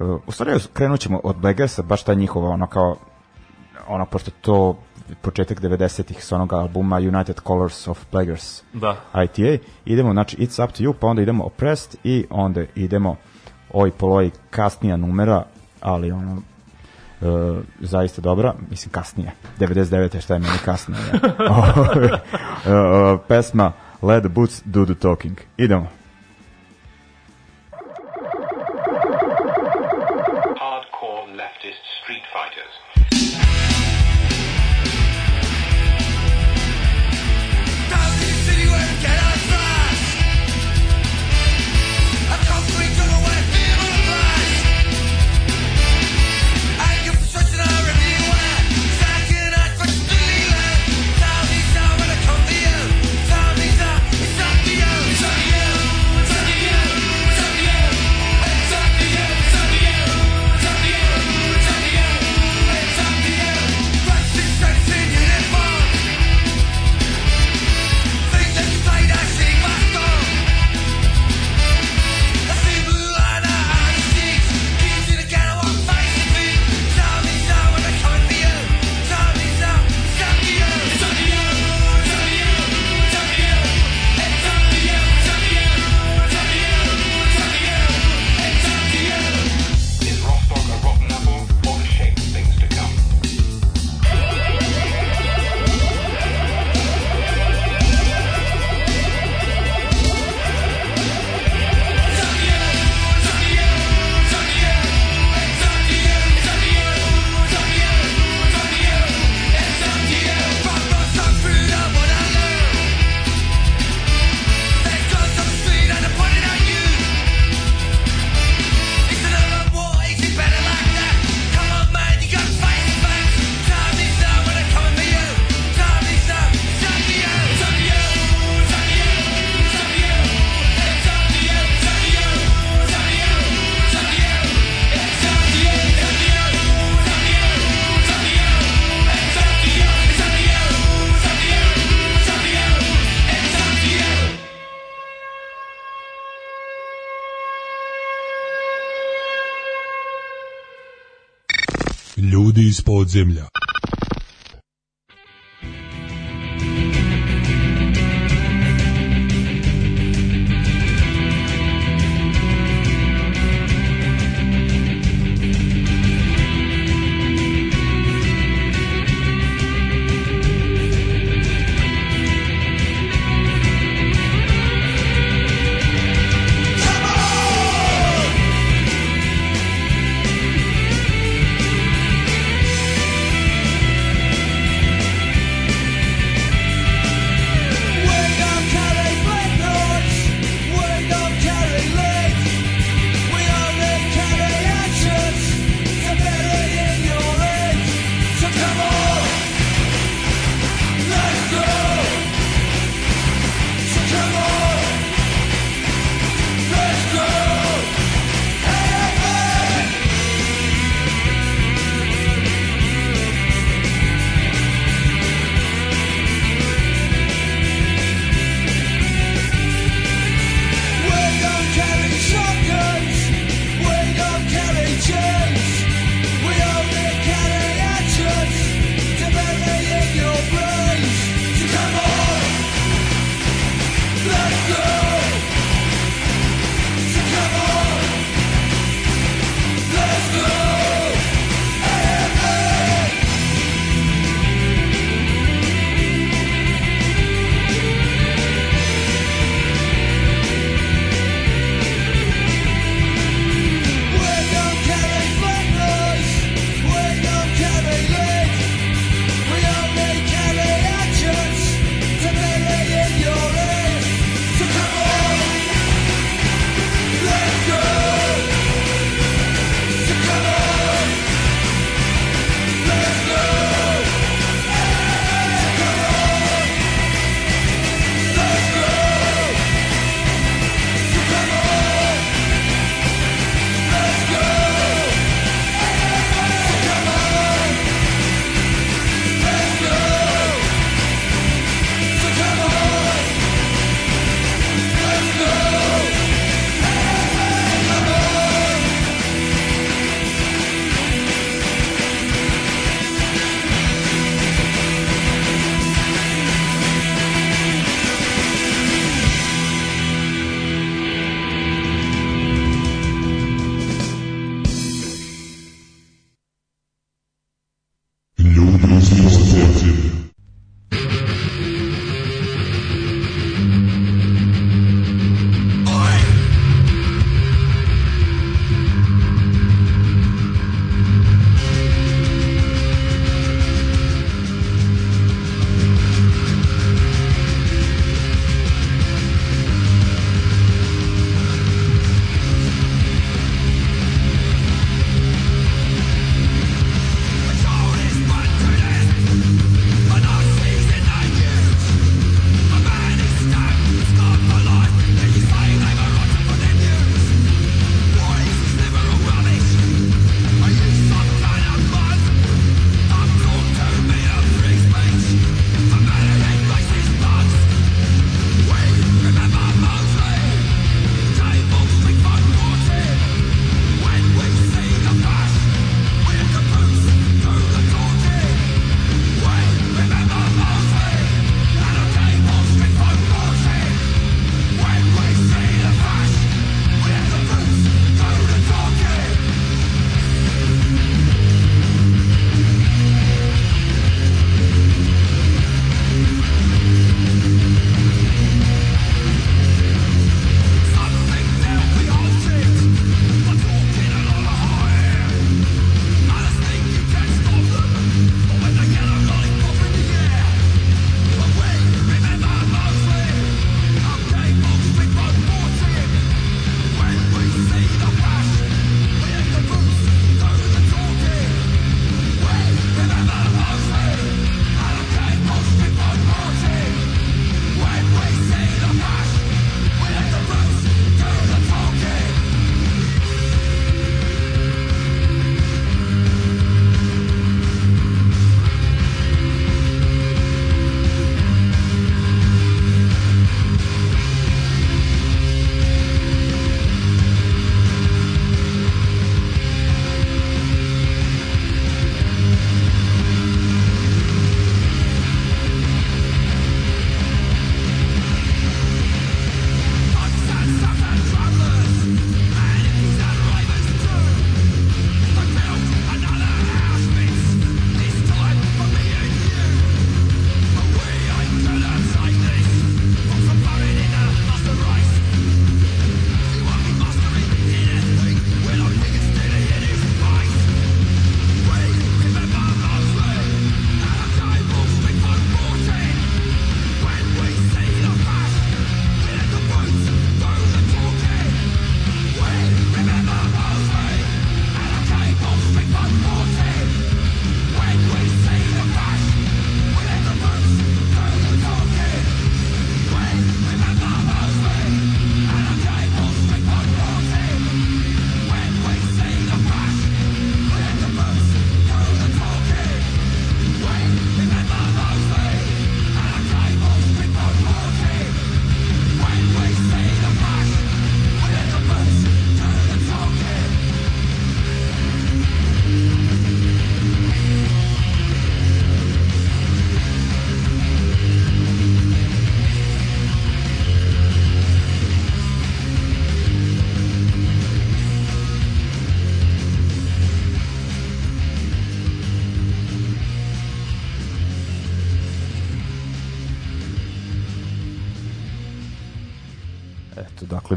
Uh, u stvari, krenut ćemo od Blagersa, baš ta njihova, ono kao, ono, pošto to početak 90-ih s onog albuma United Colors of Plaguers da. ITA. Idemo, znači, It's Up To You, pa onda idemo Oppressed i onda idemo oj poloj kasnija numera, ali ono, e, zaista dobra, mislim kasnije, 99. šta je meni kasnije. Ja. e, <laughs> uh, pesma Let the Boots Do The Talking. Idemo. земля.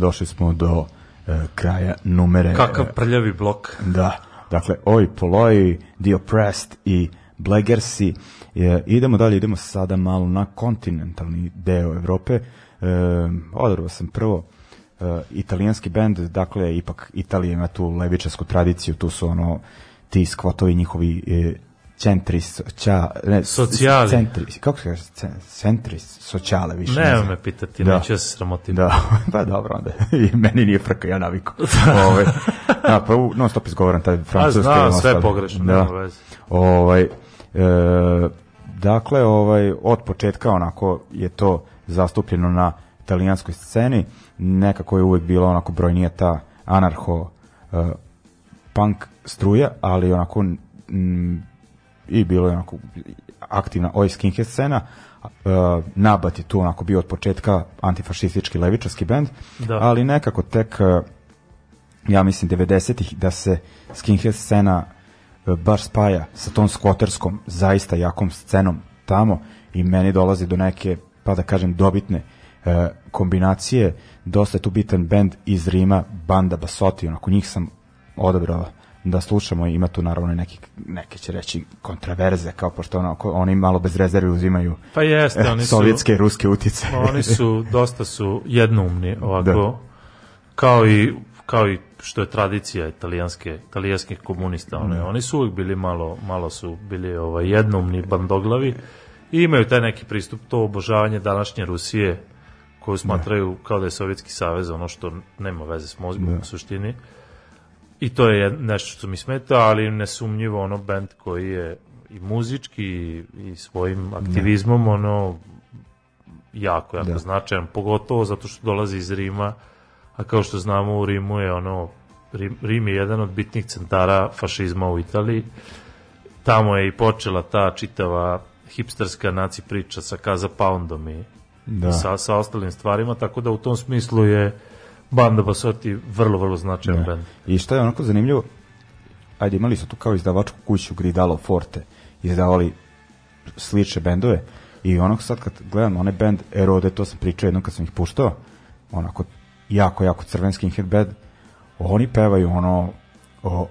Došli smo do e, kraja numere. Kakav e, prljavi blok. Da, dakle, Oi Poloi, The Oppressed i Blegersi. E, idemo dalje, idemo sada malo na kontinentalni deo Evrope. E, odabrao sam prvo e, italijanski bend, dakle, ipak Italija ima tu levičarsku tradiciju, tu su ono ti skvotovi njihovi e, centri, soća, ne, Socijali. Centri, kako se kaže? Ce- Centri, socijale više. Ne znam. me pitati, Da. neću ja se sramotim. Da, <laughs> pa dobro onda. I meni nije frka, ja naviku. <laughs> ovaj, da, pa u- non stop izgovaram taj francuski. znam, i ono sve ostalo. pogrešno, Da. nema veze. Ovaj, e, dakle, ovaj, od početka onako je to zastupljeno na italijanskoj sceni. Nekako je uvek bila onako brojnija ta anarho e, punk struja, ali onako mm, i bilo je onako aktivna oj skinhead scena. Uh, Nabat je tu onako bio od početka antifašistički levičarski bend, Da. ali nekako tek uh, ja mislim 90-ih da se skinhead scena uh, baš spaja sa tom skvoterskom zaista jakom scenom tamo i meni dolazi do neke, pa da kažem, dobitne uh, kombinacije. Dosta je tu bitan bend iz Rima, banda Basoti, onako njih sam odabrao da slušamo ima tu naravno neki, neke će reći kontraverze, kao pošto onako, oni malo bez rezerve uzimaju Pa jeste, eh, oni su... sovjetske i ruske utice. Oni su, dosta su jednoumni ovako, Da. kao i kao i što je tradicija italijanske italijanskih komunista, one, oni su uvijek bili malo, malo su bili ovaj, jednoumni bandoglavi i imaju taj neki pristup, to obožavanje današnje Rusije koju smatraju kao da je Sovjetski savez, ono što nema veze s mozgom u suštini. I to je nešto što mi smeta, ali nesumnjivo ono band koji je i muzički i, i svojim aktivizmom ono jako, jako Da. značajan, pogotovo zato što dolazi iz Rima, a kao što znamo u Rimu je ono, Rim, Rim je jedan od bitnih centara fašizma u Italiji, tamo je i počela ta čitava hipsterska naci priča sa Kaza Poundom i, Da. i sa, sa ostalim stvarima, tako da u tom smislu je Banda Basoti vrlo, vrlo značajan Da. band. I što je onako zanimljivo, ajde imali su tu kao izdavačku kuću Gridalo Forte, izdavali slične bendove i onako sad kad gledam onaj band Erode, to sam pričao jednom kad sam ih puštao, onako jako, jako crven skinhead band, oni pevaju ono o,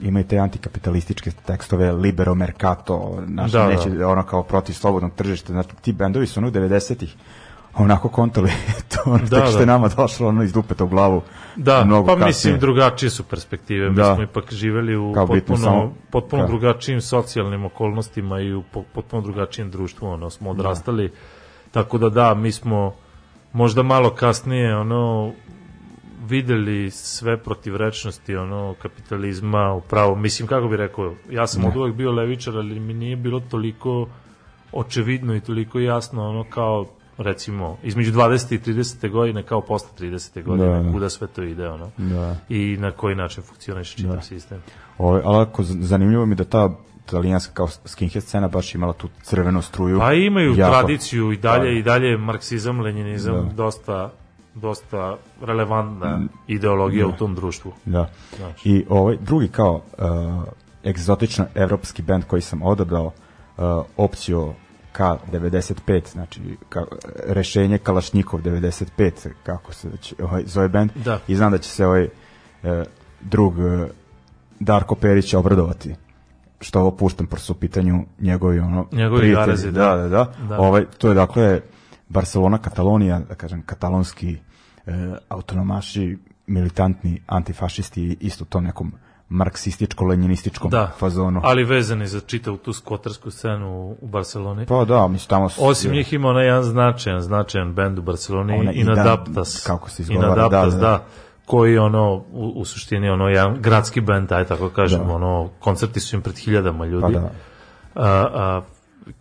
imaju te antikapitalističke tekstove libero mercato znaš, Da, da. neće ono kao protiv slobodnog tržišta znači ti bendovi su ono u 90-ih onako kontali <laughs> to ono Da, što da. je nama došlo ono iz dupeta u glavu Da, mnogo pa kasnije. mislim drugačije su perspektive. Mi Da. smo ipak živeli u Kao potpuno, samo- potpuno da. drugačijim socijalnim okolnostima i u po- potpuno drugačijem društvu. Ono, smo odrastali. Tako da da, mi smo možda malo kasnije ono videli sve protivrečnosti ono kapitalizma upravo mislim kako bi rekao ja sam od uvek bio levičar ali mi nije bilo toliko očevidno i toliko jasno ono kao recimo između 20. i 30. godine kao posle 30. godine Da, da. kuda sve to ide ono Da. i na koji način funkcioniše čitav sistem Ove, ali ako z- zanimljivo mi da ta italijanska kao skinhead scena baš imala tu crvenu struju. Pa imaju Jako. tradiciju i dalje Da. i dalje marksizam, lenjinizam Da. dosta dosta relevantna ideologija u tom društvu. Da. Znači. I ovaj drugi kao uh, egzotičan evropski band koji sam odabrao uh, opciju K95, znači ka, rešenje Kalašnjikov 95, kako se već ovaj, zove band. Da. I znam da će se ovaj uh, drug uh, Darko Perić obradovati što ovo puštam, pošto su u pitanju njegovi ono Njegovi prijatelji. garezi, da, da. da, da. Da. Ovaj, to je dakle Barcelona, Katalonija, da kažem, katalonski e, autonomaši, militantni antifašisti, isto to nekom marksističko-lenjinističkom Da, fazonu. ali vezani za čitavu tu skvotersku scenu u- Barceloni. Pa da, mislim, tamo su... Osim njih ima onaj jedan značajan, značajan bend u Barceloni, Inadaptas. Kako se izgovara, Inadaptas, da, da, da. koji ono, u, u suštini ono, jedan gradski bend, aj tako kažem, Da. ono, koncerti su im pred hiljadama ljudi. Pa da. A, a,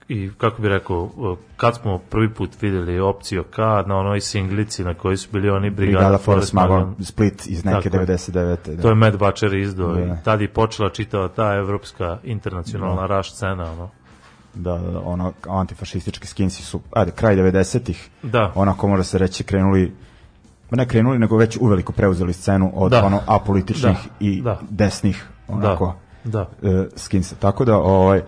I kako bi rekao, kad smo prvi put videli opciju K na onoj singlici na kojoj su bili oni Brigada, Brigada Forest Magon, Split iz neke Tako je. 99. Da. To je Matt Butcher izdao Da. i tad je počela čitava ta evropska internacionalna raš scena, ono. da, da, da, ono, antifašistički skinsi su, ajde, kraj 90-ih, Da. onako mora se reći, krenuli, ne krenuli, nego već uveliko preuzeli scenu od Da. ono apolitičnih Da. i Da. desnih, onako, Da. e, skinsa. Tako da, ovaj,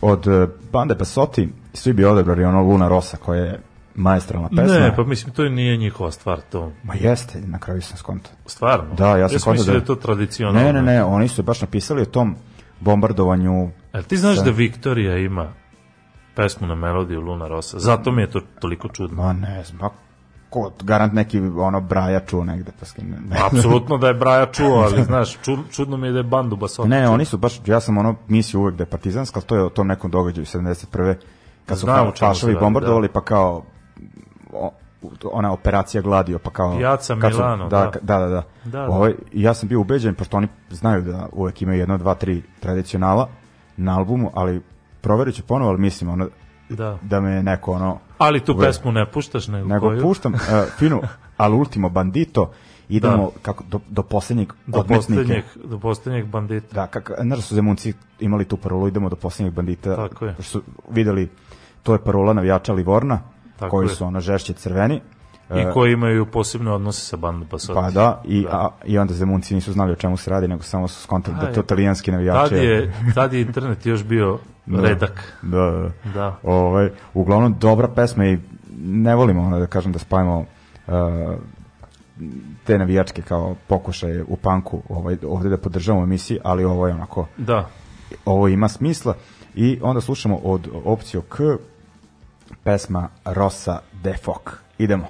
od e, bande Basotti svi bi odebrali ono Luna Rosa koja je Maestralna pesma. Ne, pa mislim, to nije njihova stvar, to. Ma jeste, na kraju sam skonto. Stvarno? Da, ja sam skonto da- da je to tradicionalno. Ne, ne, ne, oni su baš napisali o tom bombardovanju Jel ti znaš Sa- da Viktorija ima pesmu na melodiju Luna Rosa? Zato mi je to toliko čudno. Ma ne znam, ko, garant neki ono Braja čuo negde, pa s kim ne, ne. Apsolutno da je Braja čuo, ali znaš, ču, čudno mi je da je bandu Basota. Ne, oni su baš, ja sam ono mislio uvek da je partizanska, ali to je o tom nekom događaju 71. Kad su Znam kao pašovi bombardovali, pa kao o, ona operacija Gladio, pa kao... Piazza su- Milano, da. da. Da, da, da. Da, da. I ja sam bio ubeđen, pošto oni znaju da uvek imaju jedno, dva, tri tradicionala na albumu, ali proverit ću ponovo, ali mislim ono, Da. da me neko ono... Ali tu Uvek. pesmu ne puštaš, nego, Nego koju? puštam uh, finu, al ultimo bandito, idemo kako, do, do poslednjeg do odmetnike. poslednjeg, do poslednjeg bandita. Da, kak, znaš da su Zemunci imali tu parolu, idemo do posljednjeg bandita. Tako je. Su videli, to je parola navijača Livorna, Tako koji je. su ono žešće crveni. I E, koji imaju posebne odnose sa bandom Basota. Pa da, i, A, i onda Zemunci nisu znali o čemu se radi, nego samo su skontali da je to Aj. italijanski navijači. Tad je, tad je internet još bio <laughs> Da. redak. Da, da. Da. Ovaj, uglavnom, dobra pesma i ne volimo ono da kažem da spavimo uh, te navijačke kao pokušaje u panku ovaj, ovde da podržavamo emisiji, ali ovo je onako Da. ovo ima smisla i onda slušamo od opciju K pesma Rosa de Foc. Idemo.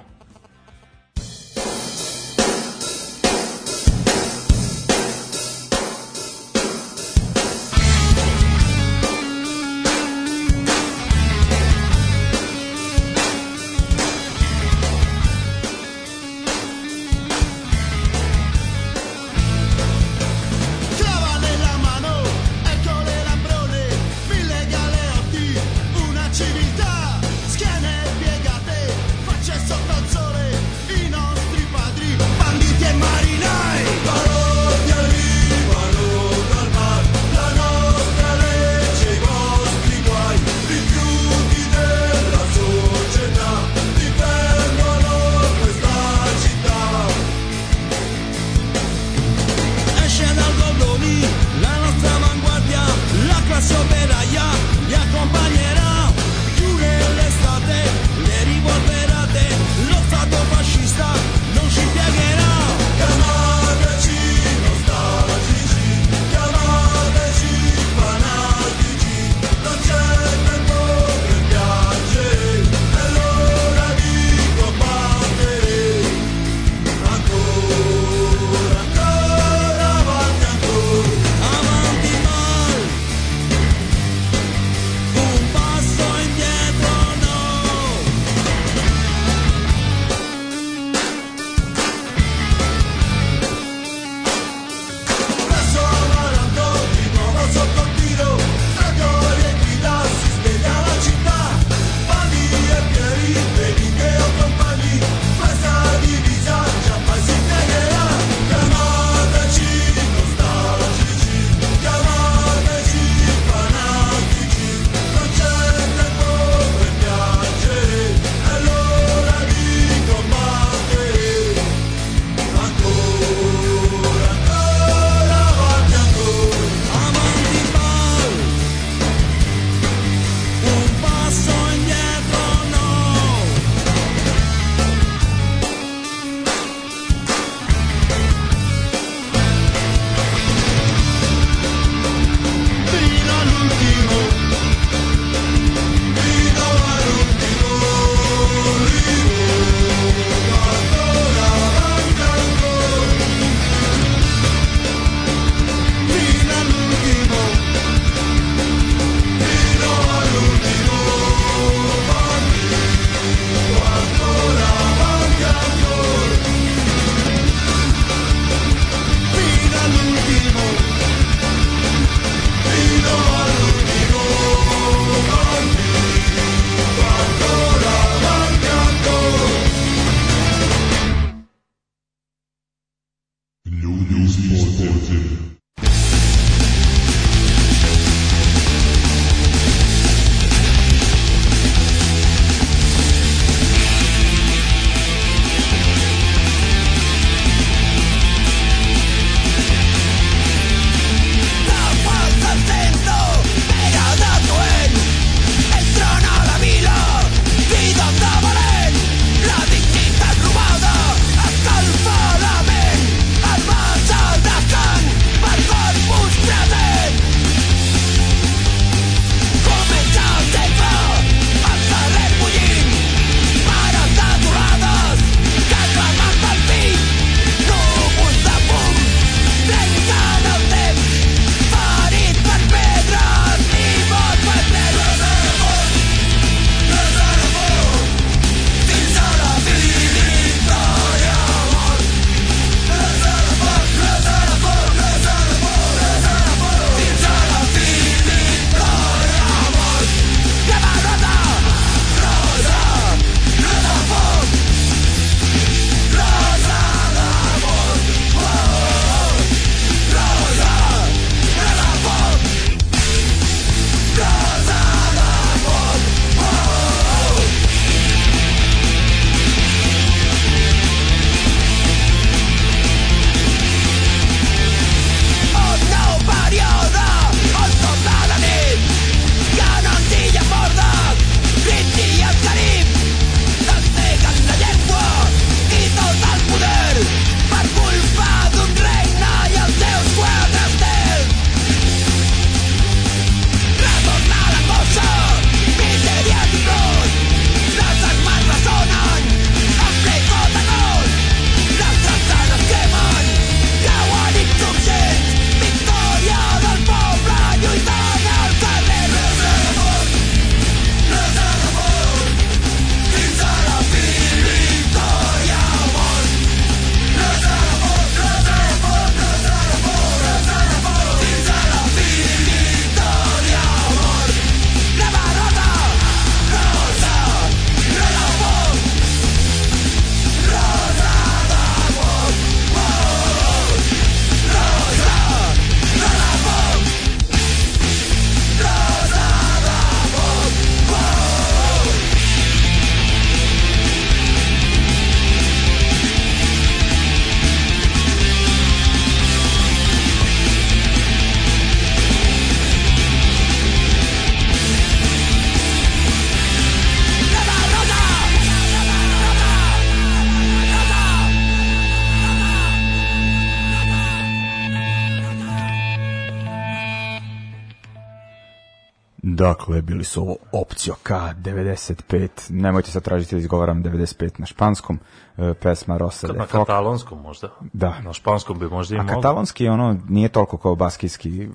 Dakle, bili su ovo Opcio K95, nemojte sad tražiti da izgovaram 95 na španskom, e, pesma Rosa de Na Foc. katalonskom možda. Da. Na španskom bi možda i A katalonski je ono, nije toliko kao baskijski,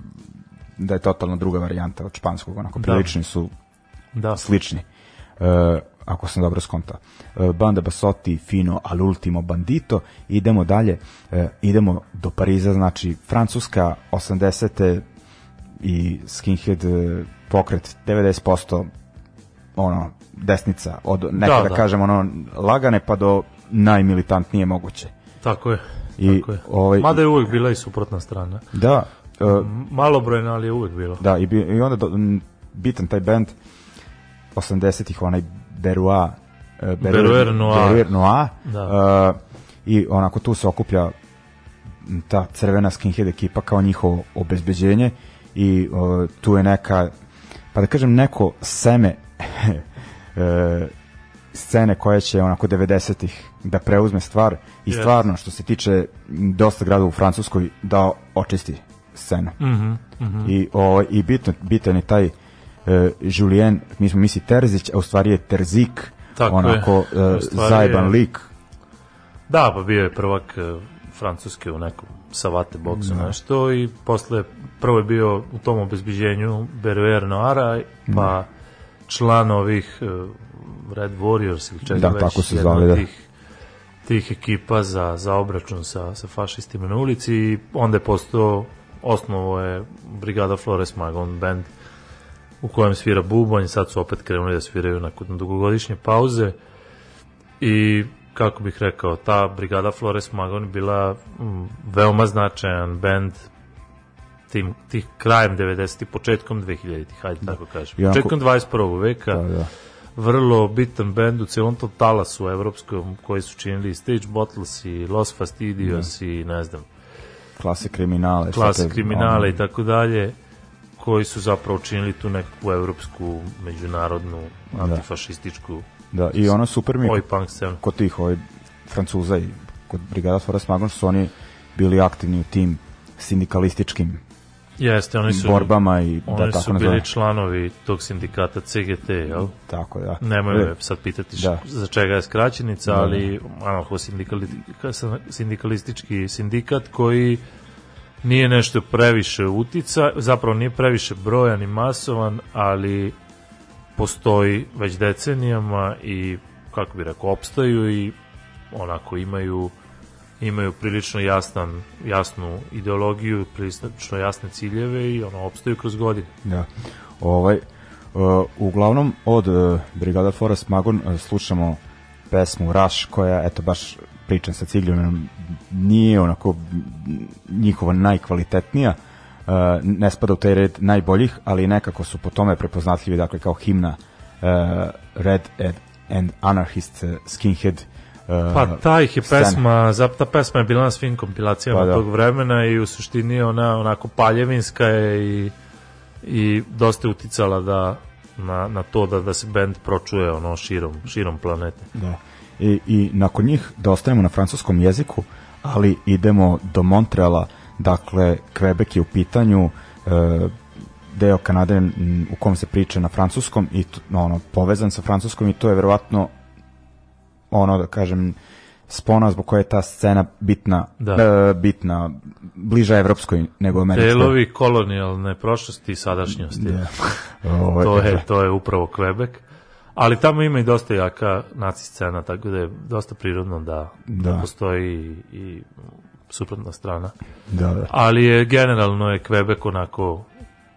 da je totalno druga varijanta od španskog, onako Da. prilični su Da. slični. E, ako sam dobro skontao. E, Banda Basotti, Fino, all'ultimo bandito. Idemo dalje, e, idemo do Pariza, znači Francuska 80. i skinhead pokret 90% ono, desnica, od neka Da, da, da. kažem ono, lagane pa do najmilitantnije moguće. Tako je. I, tako je. ovaj- Mada je uvek bila i suprotna strana. Da, e, Malobrojna, ali je uvek bilo. Da, i, bi, i onda do, m, bitan taj band 80-ih, onaj Berua, uh, Beruer Noir. Beruer Noir Da. uh, i onako tu se okuplja ta crvena skinhead ekipa kao njihovo obezbeđenje i uh, tu je neka, pa da kažem neko seme uh, <laughs> scene koja će onako 90-ih da preuzme stvar i Yes. stvarno što se tiče dosta grada u Francuskoj da očisti scenu. Mhm, mhm. I, o, i bitno, bitan je taj e, Julien, mi smo misli Terzić, a u stvari je Terzik, Tako onako je. e, zajeban je- lik. Da, pa bio je prvak e, Francuske u nekom savate boksu Da. nešto i posle prvo je bio u tom obezbiđenju Beruer Noara pa član ovih e, Red Warriors ili čega Da, već tako se zove, od da. tih, tih ekipa za, za obračun sa, sa fašistima na ulici i onda je postao osnovo je Brigada Flores Magon band u kojem svira bubanj, sad su opet krenuli da sviraju nakon dugogodišnje pauze i kako bih rekao, ta brigada Flores Magon bila mm, veoma značajan band tim, tih krajem 90. početkom 2000-ih, hajde tako kažem. I onako- Početkom 21. veka, Da, da. vrlo bitan bend u celom tom talasu evropskom koji su činili Stage Bottles i Los Fastidios i ne znam, Klase kriminale. klase te- kriminale i tako dalje koji su zapravo činili tu nekakvu evropsku, međunarodnu, antifašističku Da, i ono super mi oj punk scenu. kod tih ovaj, Francuza i kod Brigada Forest Magon što su oni bili aktivni u tim sindikalističkim Jeste, oni su borbama i da oni tako su bili članovi tog sindikata CGT, jel? Tako, da. Nemoj E, me sad pitati Da. da. za čega je skraćenica, Da, ali anarcho sindikalistički sindikat koji nije nešto previše utica, zapravo nije previše brojan i masovan, ali postoji već decenijama i kako bi rekao, opstaju i onako imaju imaju prilično jasnan, jasnu ideologiju, prilično jasne ciljeve i ono, opstaju kroz godine. Da. Ovaj, uh, uglavnom od uh, Brigada Forest Magon uh, slušamo pesmu Rush koja, eto baš pričam sa Cigljumenom, nije onako njihova najkvalitetnija, uh, ne spada u taj red najboljih, ali nekako su po tome prepoznatljivi, dakle kao himna uh, Red and, and Anarchist uh, Skinhead uh, Pa ta ih je scene. pesma, ta pesma je bila na svim kompilacijama Pa da. tog vremena i u suštini ona onako paljevinska je i, i dosta je uticala da na, na to da, da se band pročuje ono širom, širom planete. Da. I, I nakon njih da ostajemo na francuskom jeziku, ali idemo do Montreala, dakle Quebec je u pitanju, e, deo Kanade u kom se priča na francuskom i t- ono povezan sa francuskom i to je verovatno ono da kažem spona zbog koje je ta scena bitna Da. e, bitna bliža evropskoj nego američkoj. Delovi kolonijalne prošlosti i sadašnjosti. Da. <laughs> Ovo, to, je, to je upravo Quebec. Ali tamo ima i dosta jaka naci scena, tako da je dosta prirodno da, da. Da. postoji i, i suprotna strana. da, da. Ali je generalno je Quebec onako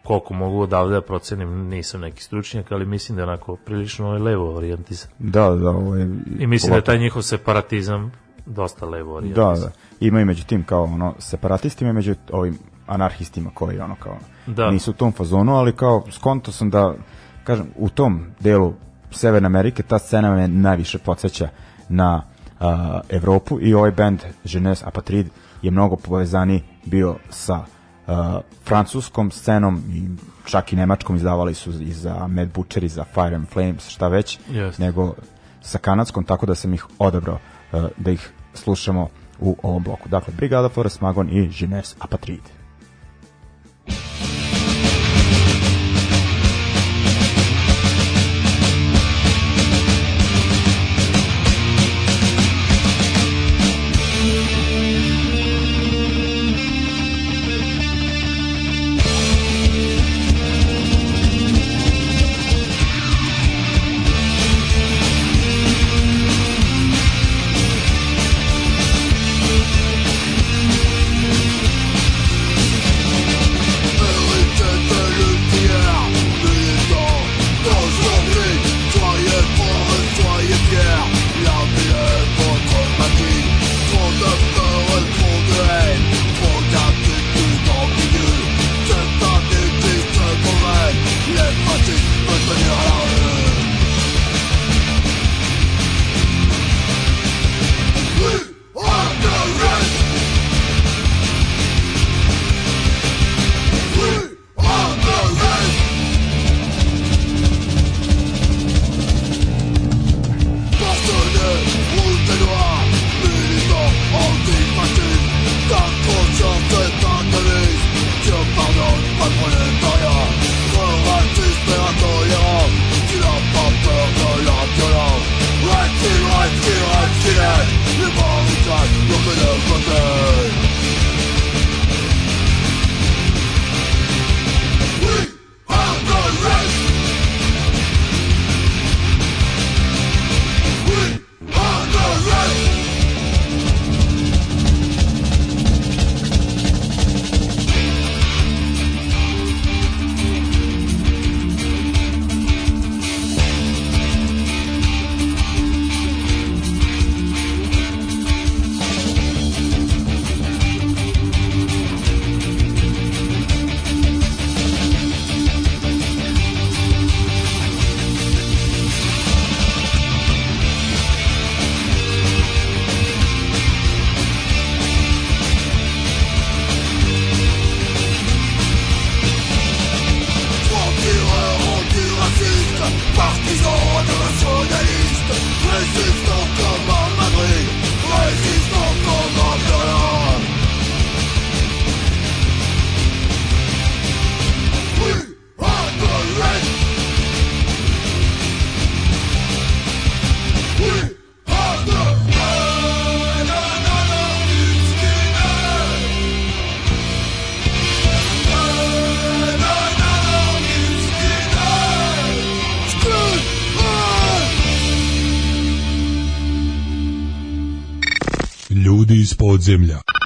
koliko mogu odavde da procenim, nisam neki stručnjak, ali mislim da je onako prilično je levo orijentisan. Da, da, ovo je, I mislim da je taj njihov separatizam dosta levo Da, orijentisan. da. Ima i među tim kao ono separatistima i među ovim anarhistima koji ono kao Da. nisu u tom fazonu, ali kao skonto sam da kažem u tom delu Severne Amerike ta scena me najviše podsjeća na a, Evropu i ovaj band Jeunesse Apatrid je mnogo povezani bio sa a, francuskom scenom i čak i nemačkom izdavali su i za Mad Butcher i za Fire and Flames šta već Jeste. nego sa kanadskom, tako da sam ih odabrao uh, da ih slušamo u ovom bloku. Dakle, Brigada Forest Magon i Jeunesse Apatrid. ljudi iz podzemlja.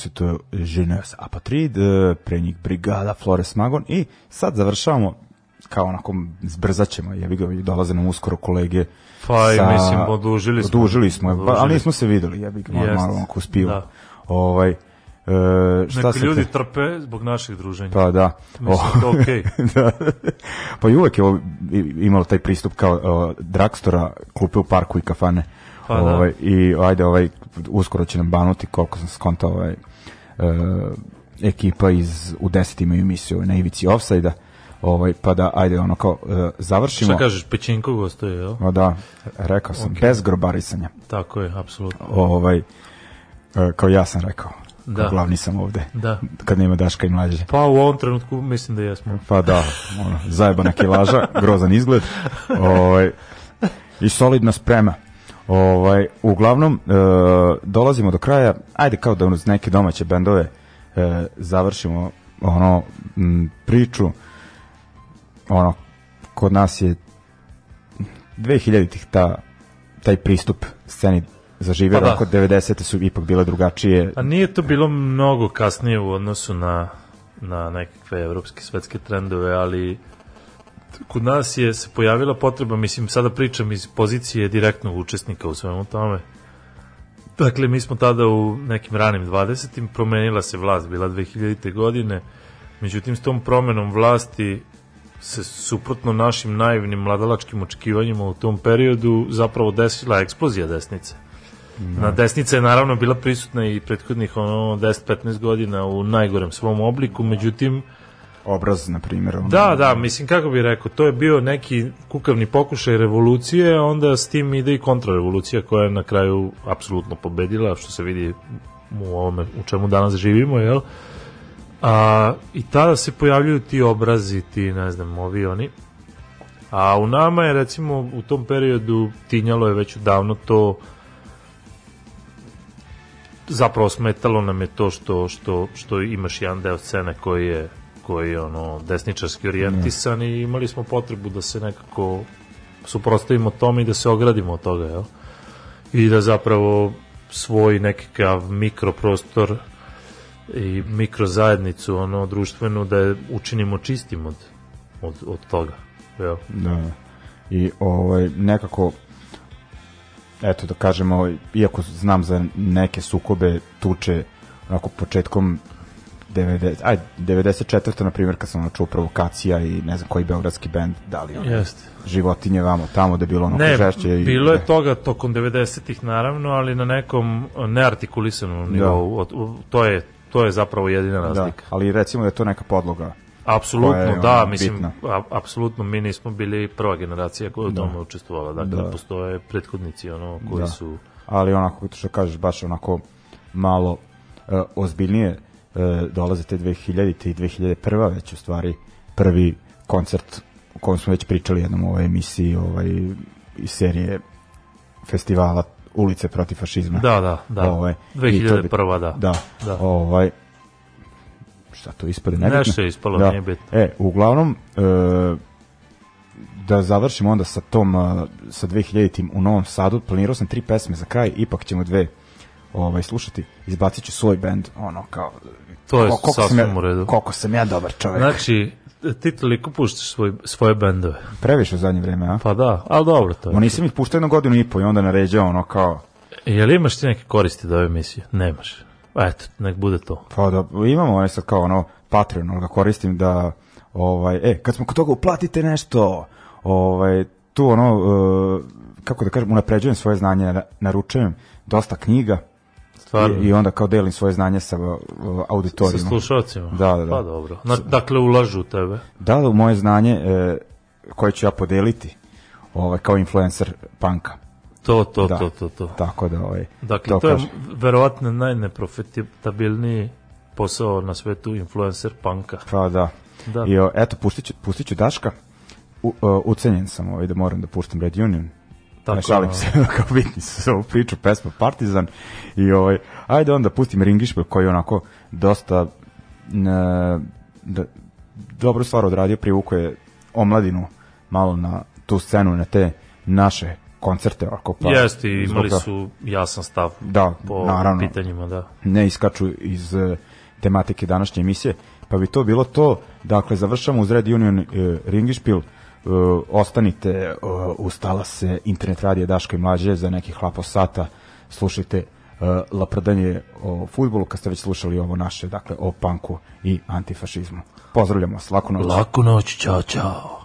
Su to Jeunesse Apatrid, e, pre njih Brigada, Flores Magon i sad završavamo kao onako zbrzat ćemo, jebi ga, dolaze nam uskoro kolege Pa i mislim, odužili smo. Odužili smo, pa, ali Odužili. nismo se videli, jebi ga, malo, malo onako uspivo. Da. Ovaj, e, šta se ljudi te- trpe zbog naših druženja. Pa da. Mislim, to okej. <laughs> da. Pa i uvek je imalo taj pristup kao uh, dragstora, klupe u parku i kafane. Pa da. ovaj, I ajde, ovaj, uskoro će nam banuti, koliko sam skontao, ovaj, uh, ekipa iz, u 10 imaju emisiju ovaj, na ivici offside-a, ovaj, pa da, ajde, ono kao, uh, završimo. Šta kažeš, Pećinko gostuje, jel? O, da, rekao sam, bez grobarisanja. Tako je, apsolutno. Ovaj, uh, kao ja sam rekao, Da. glavni sam ovde, Da. kad nema Daška i mlađe. Pa u ovom trenutku mislim da jesmo. Pa da, ono, zajebana kilaža, grozan izgled. <laughs> Ovaj, I solidna sprema. Ovaj, uglavnom, e, dolazimo do kraja, ajde kao da uz neke domaće bendove e, završimo ono m, priču. Ono, kod nas je 2000-ih ta, taj pristup sceni zaživio, Pa da. oko 90. su ipak bile drugačije. A nije to bilo mnogo kasnije u odnosu na, na nekakve evropske svetske trendove, ali kod nas je se pojavila potreba, mislim, sada pričam iz pozicije direktnog učesnika u svemu tome. Dakle, mi smo tada u nekim ranim 20. promenila se vlast, bila 2000. godine, međutim, s tom promenom vlasti se suprotno našim naivnim mladalačkim očekivanjima u tom periodu zapravo desila eksplozija desnice. Na desnica je naravno bila prisutna i prethodnih ono 10-15 godina u najgorem svom obliku, međutim Obraz, na primjer. ono- da, da, mislim kako bih rekao, to je bio neki kukavni pokušaj revolucije, onda s tim ide i kontrarevolucija koja je na kraju apsolutno pobedila, što se vidi u ovome u čemu danas živimo, jel? A, I tada se pojavljuju ti obrazi, ti, ne znam, ovi oni. A u nama je, recimo, u tom periodu tinjalo je već davno to zapravo smetalo nam je to što, što, što imaš jedan deo scene koji je koji je ono desničarski orijentisan i imali smo potrebu da se nekako suprostavimo tome i da se ogradimo od toga, jel? I da zapravo svoj nekakav mikroprostor i mikrozajednicu ono društvenu da je učinimo čistim od, od, od toga. Jel? Da. I ovaj nekako eto da kažemo iako znam za neke sukobe tuče onako početkom 90, aj, 94. na primjer kad sam ono čuo provokacija i ne znam koji beogradski bend da li ono, Jeste. životinje vamo tamo da je bilo ono Ne, žešće i, bilo je toga tokom 90-ih naravno, ali na nekom neartikulisanom nivou. Od- u- To je to je zapravo jedina da, razlika. ali recimo da je to neka podloga Apsolutno, je, da, ono, mislim, a, apsolutno mi nismo bili prva generacija koja je u Da. tome učestvovala. Dakle, Da. postoje prethodnici ono, koji Da. su... ali onako što kažeš baš onako malo uh, ozbiljnije uh, dolaze te 2000 i 2001 već u stvari prvi koncert o kojem smo već pričali jednom u ovoj emisiji ovaj, iz serije festivala ulice protiv fašizma Da, da, da. Ovaj, i to je bit- 2001. da. da, Da. ovaj šta to ispade nebitno Nešto je ispalo, da. nije bitno. e, uglavnom e, da završimo onda sa tom sa 2000-tim u Novom Sadu planirao sam tri pesme za kraj ipak ćemo dve ovaj slušati izbacit ću svoj bend ono kao To je koliko sam sasvim ja, u redu. koliko sam ja dobar čovjek Znači, ti toliko puštaš svoj, svoje bendove. previše u zadnje vreme a Pa da, ali dobro to je. Ma nisam ih puštao jednu godinu i po i onda naređao ono kao Je li imaš ti neke koristi od ove emisije? Nemaš. Eto, nek bude to. Pa da, imamo ovaj sad kao ono Patreon, ono ga koristim da ovaj e, kad smo kod toga uplatite nešto, ovaj tu ono e, kako da kažem, unapređujem svoje znanje, na- naručujem dosta knjiga Stvarno. i, i onda kao delim svoje znanje sa uh, sa auditorijima. slušalcima. Da, da, da. Pa dobro. Na, dakle, ulažu u tebe. Da u moje znanje e, koje ću ja podeliti ovaj, kao influencer panka. To, to, Da. to, to, to. Tako da ovaj, Dakle, to, je kažem. verovatno najneprofitabilniji posao na svetu influencer panka. Pa da. Da. I o, eto, pustit ću, pustit ću Daška. U, uh, ucenjen sam ovaj, da moram da puštam Red Union. Tako, ne šalim no. se, <laughs> kao bitni su ovu priču, pesma Partizan. I ovaj, ajde onda pustim Ringišpil koji je onako dosta ne, da, dobru stvar odradio, privuko je omladinu malo na tu scenu, na te naše koncerte. Ovako, pa, Jeste, zbog imali toga- su jasan stav Da, po naravno. pitanjima, da. ne iskaču iz e, tematike današnje emisije, pa bi to bilo to. Dakle, završamo uz Red Union e, Ringišpil, e, ostanite e, uz talase internet radije Daška i Mlađe za nekih hlapo sata, slušajte e, laprdanje o futbolu, kad ste već slušali ovo naše, dakle, o panku i antifašizmu. Pozdravljamo vas, laku noć. Laku noć, čao, čao.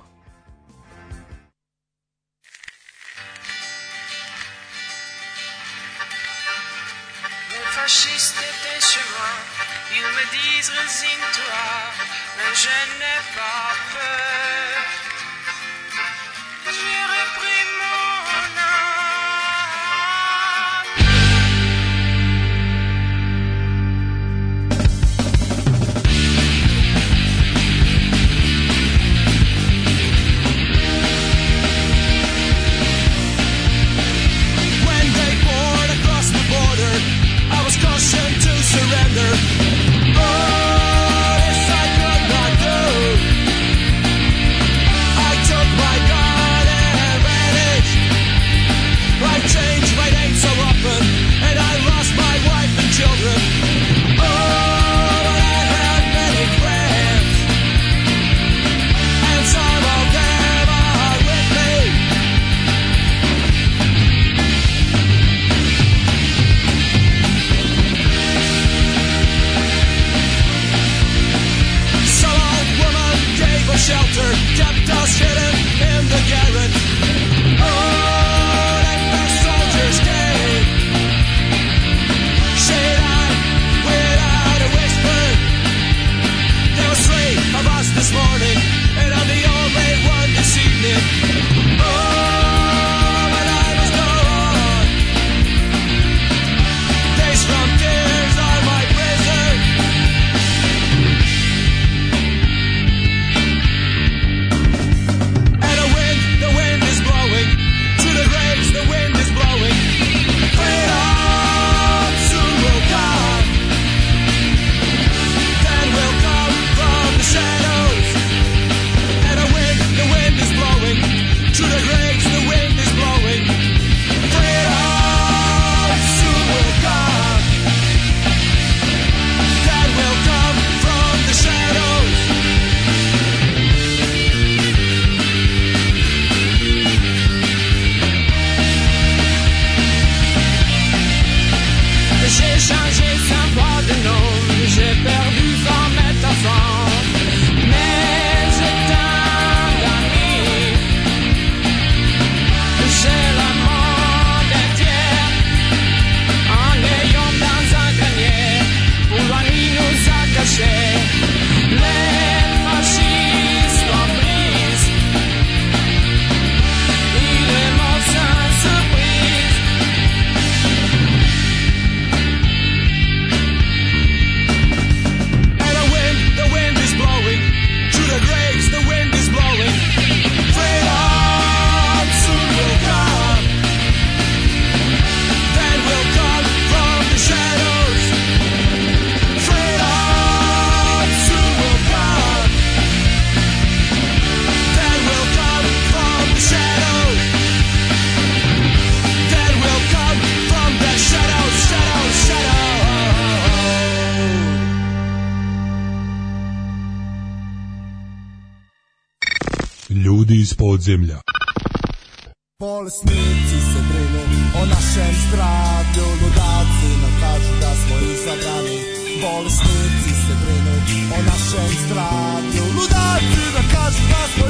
podzemlja. Bolesnici se brinu o našem zdravlju, ludaci nam kažu da smo izabrani. Bolesnici se brinu o našem zdravlju, ludaci nam kažu da smo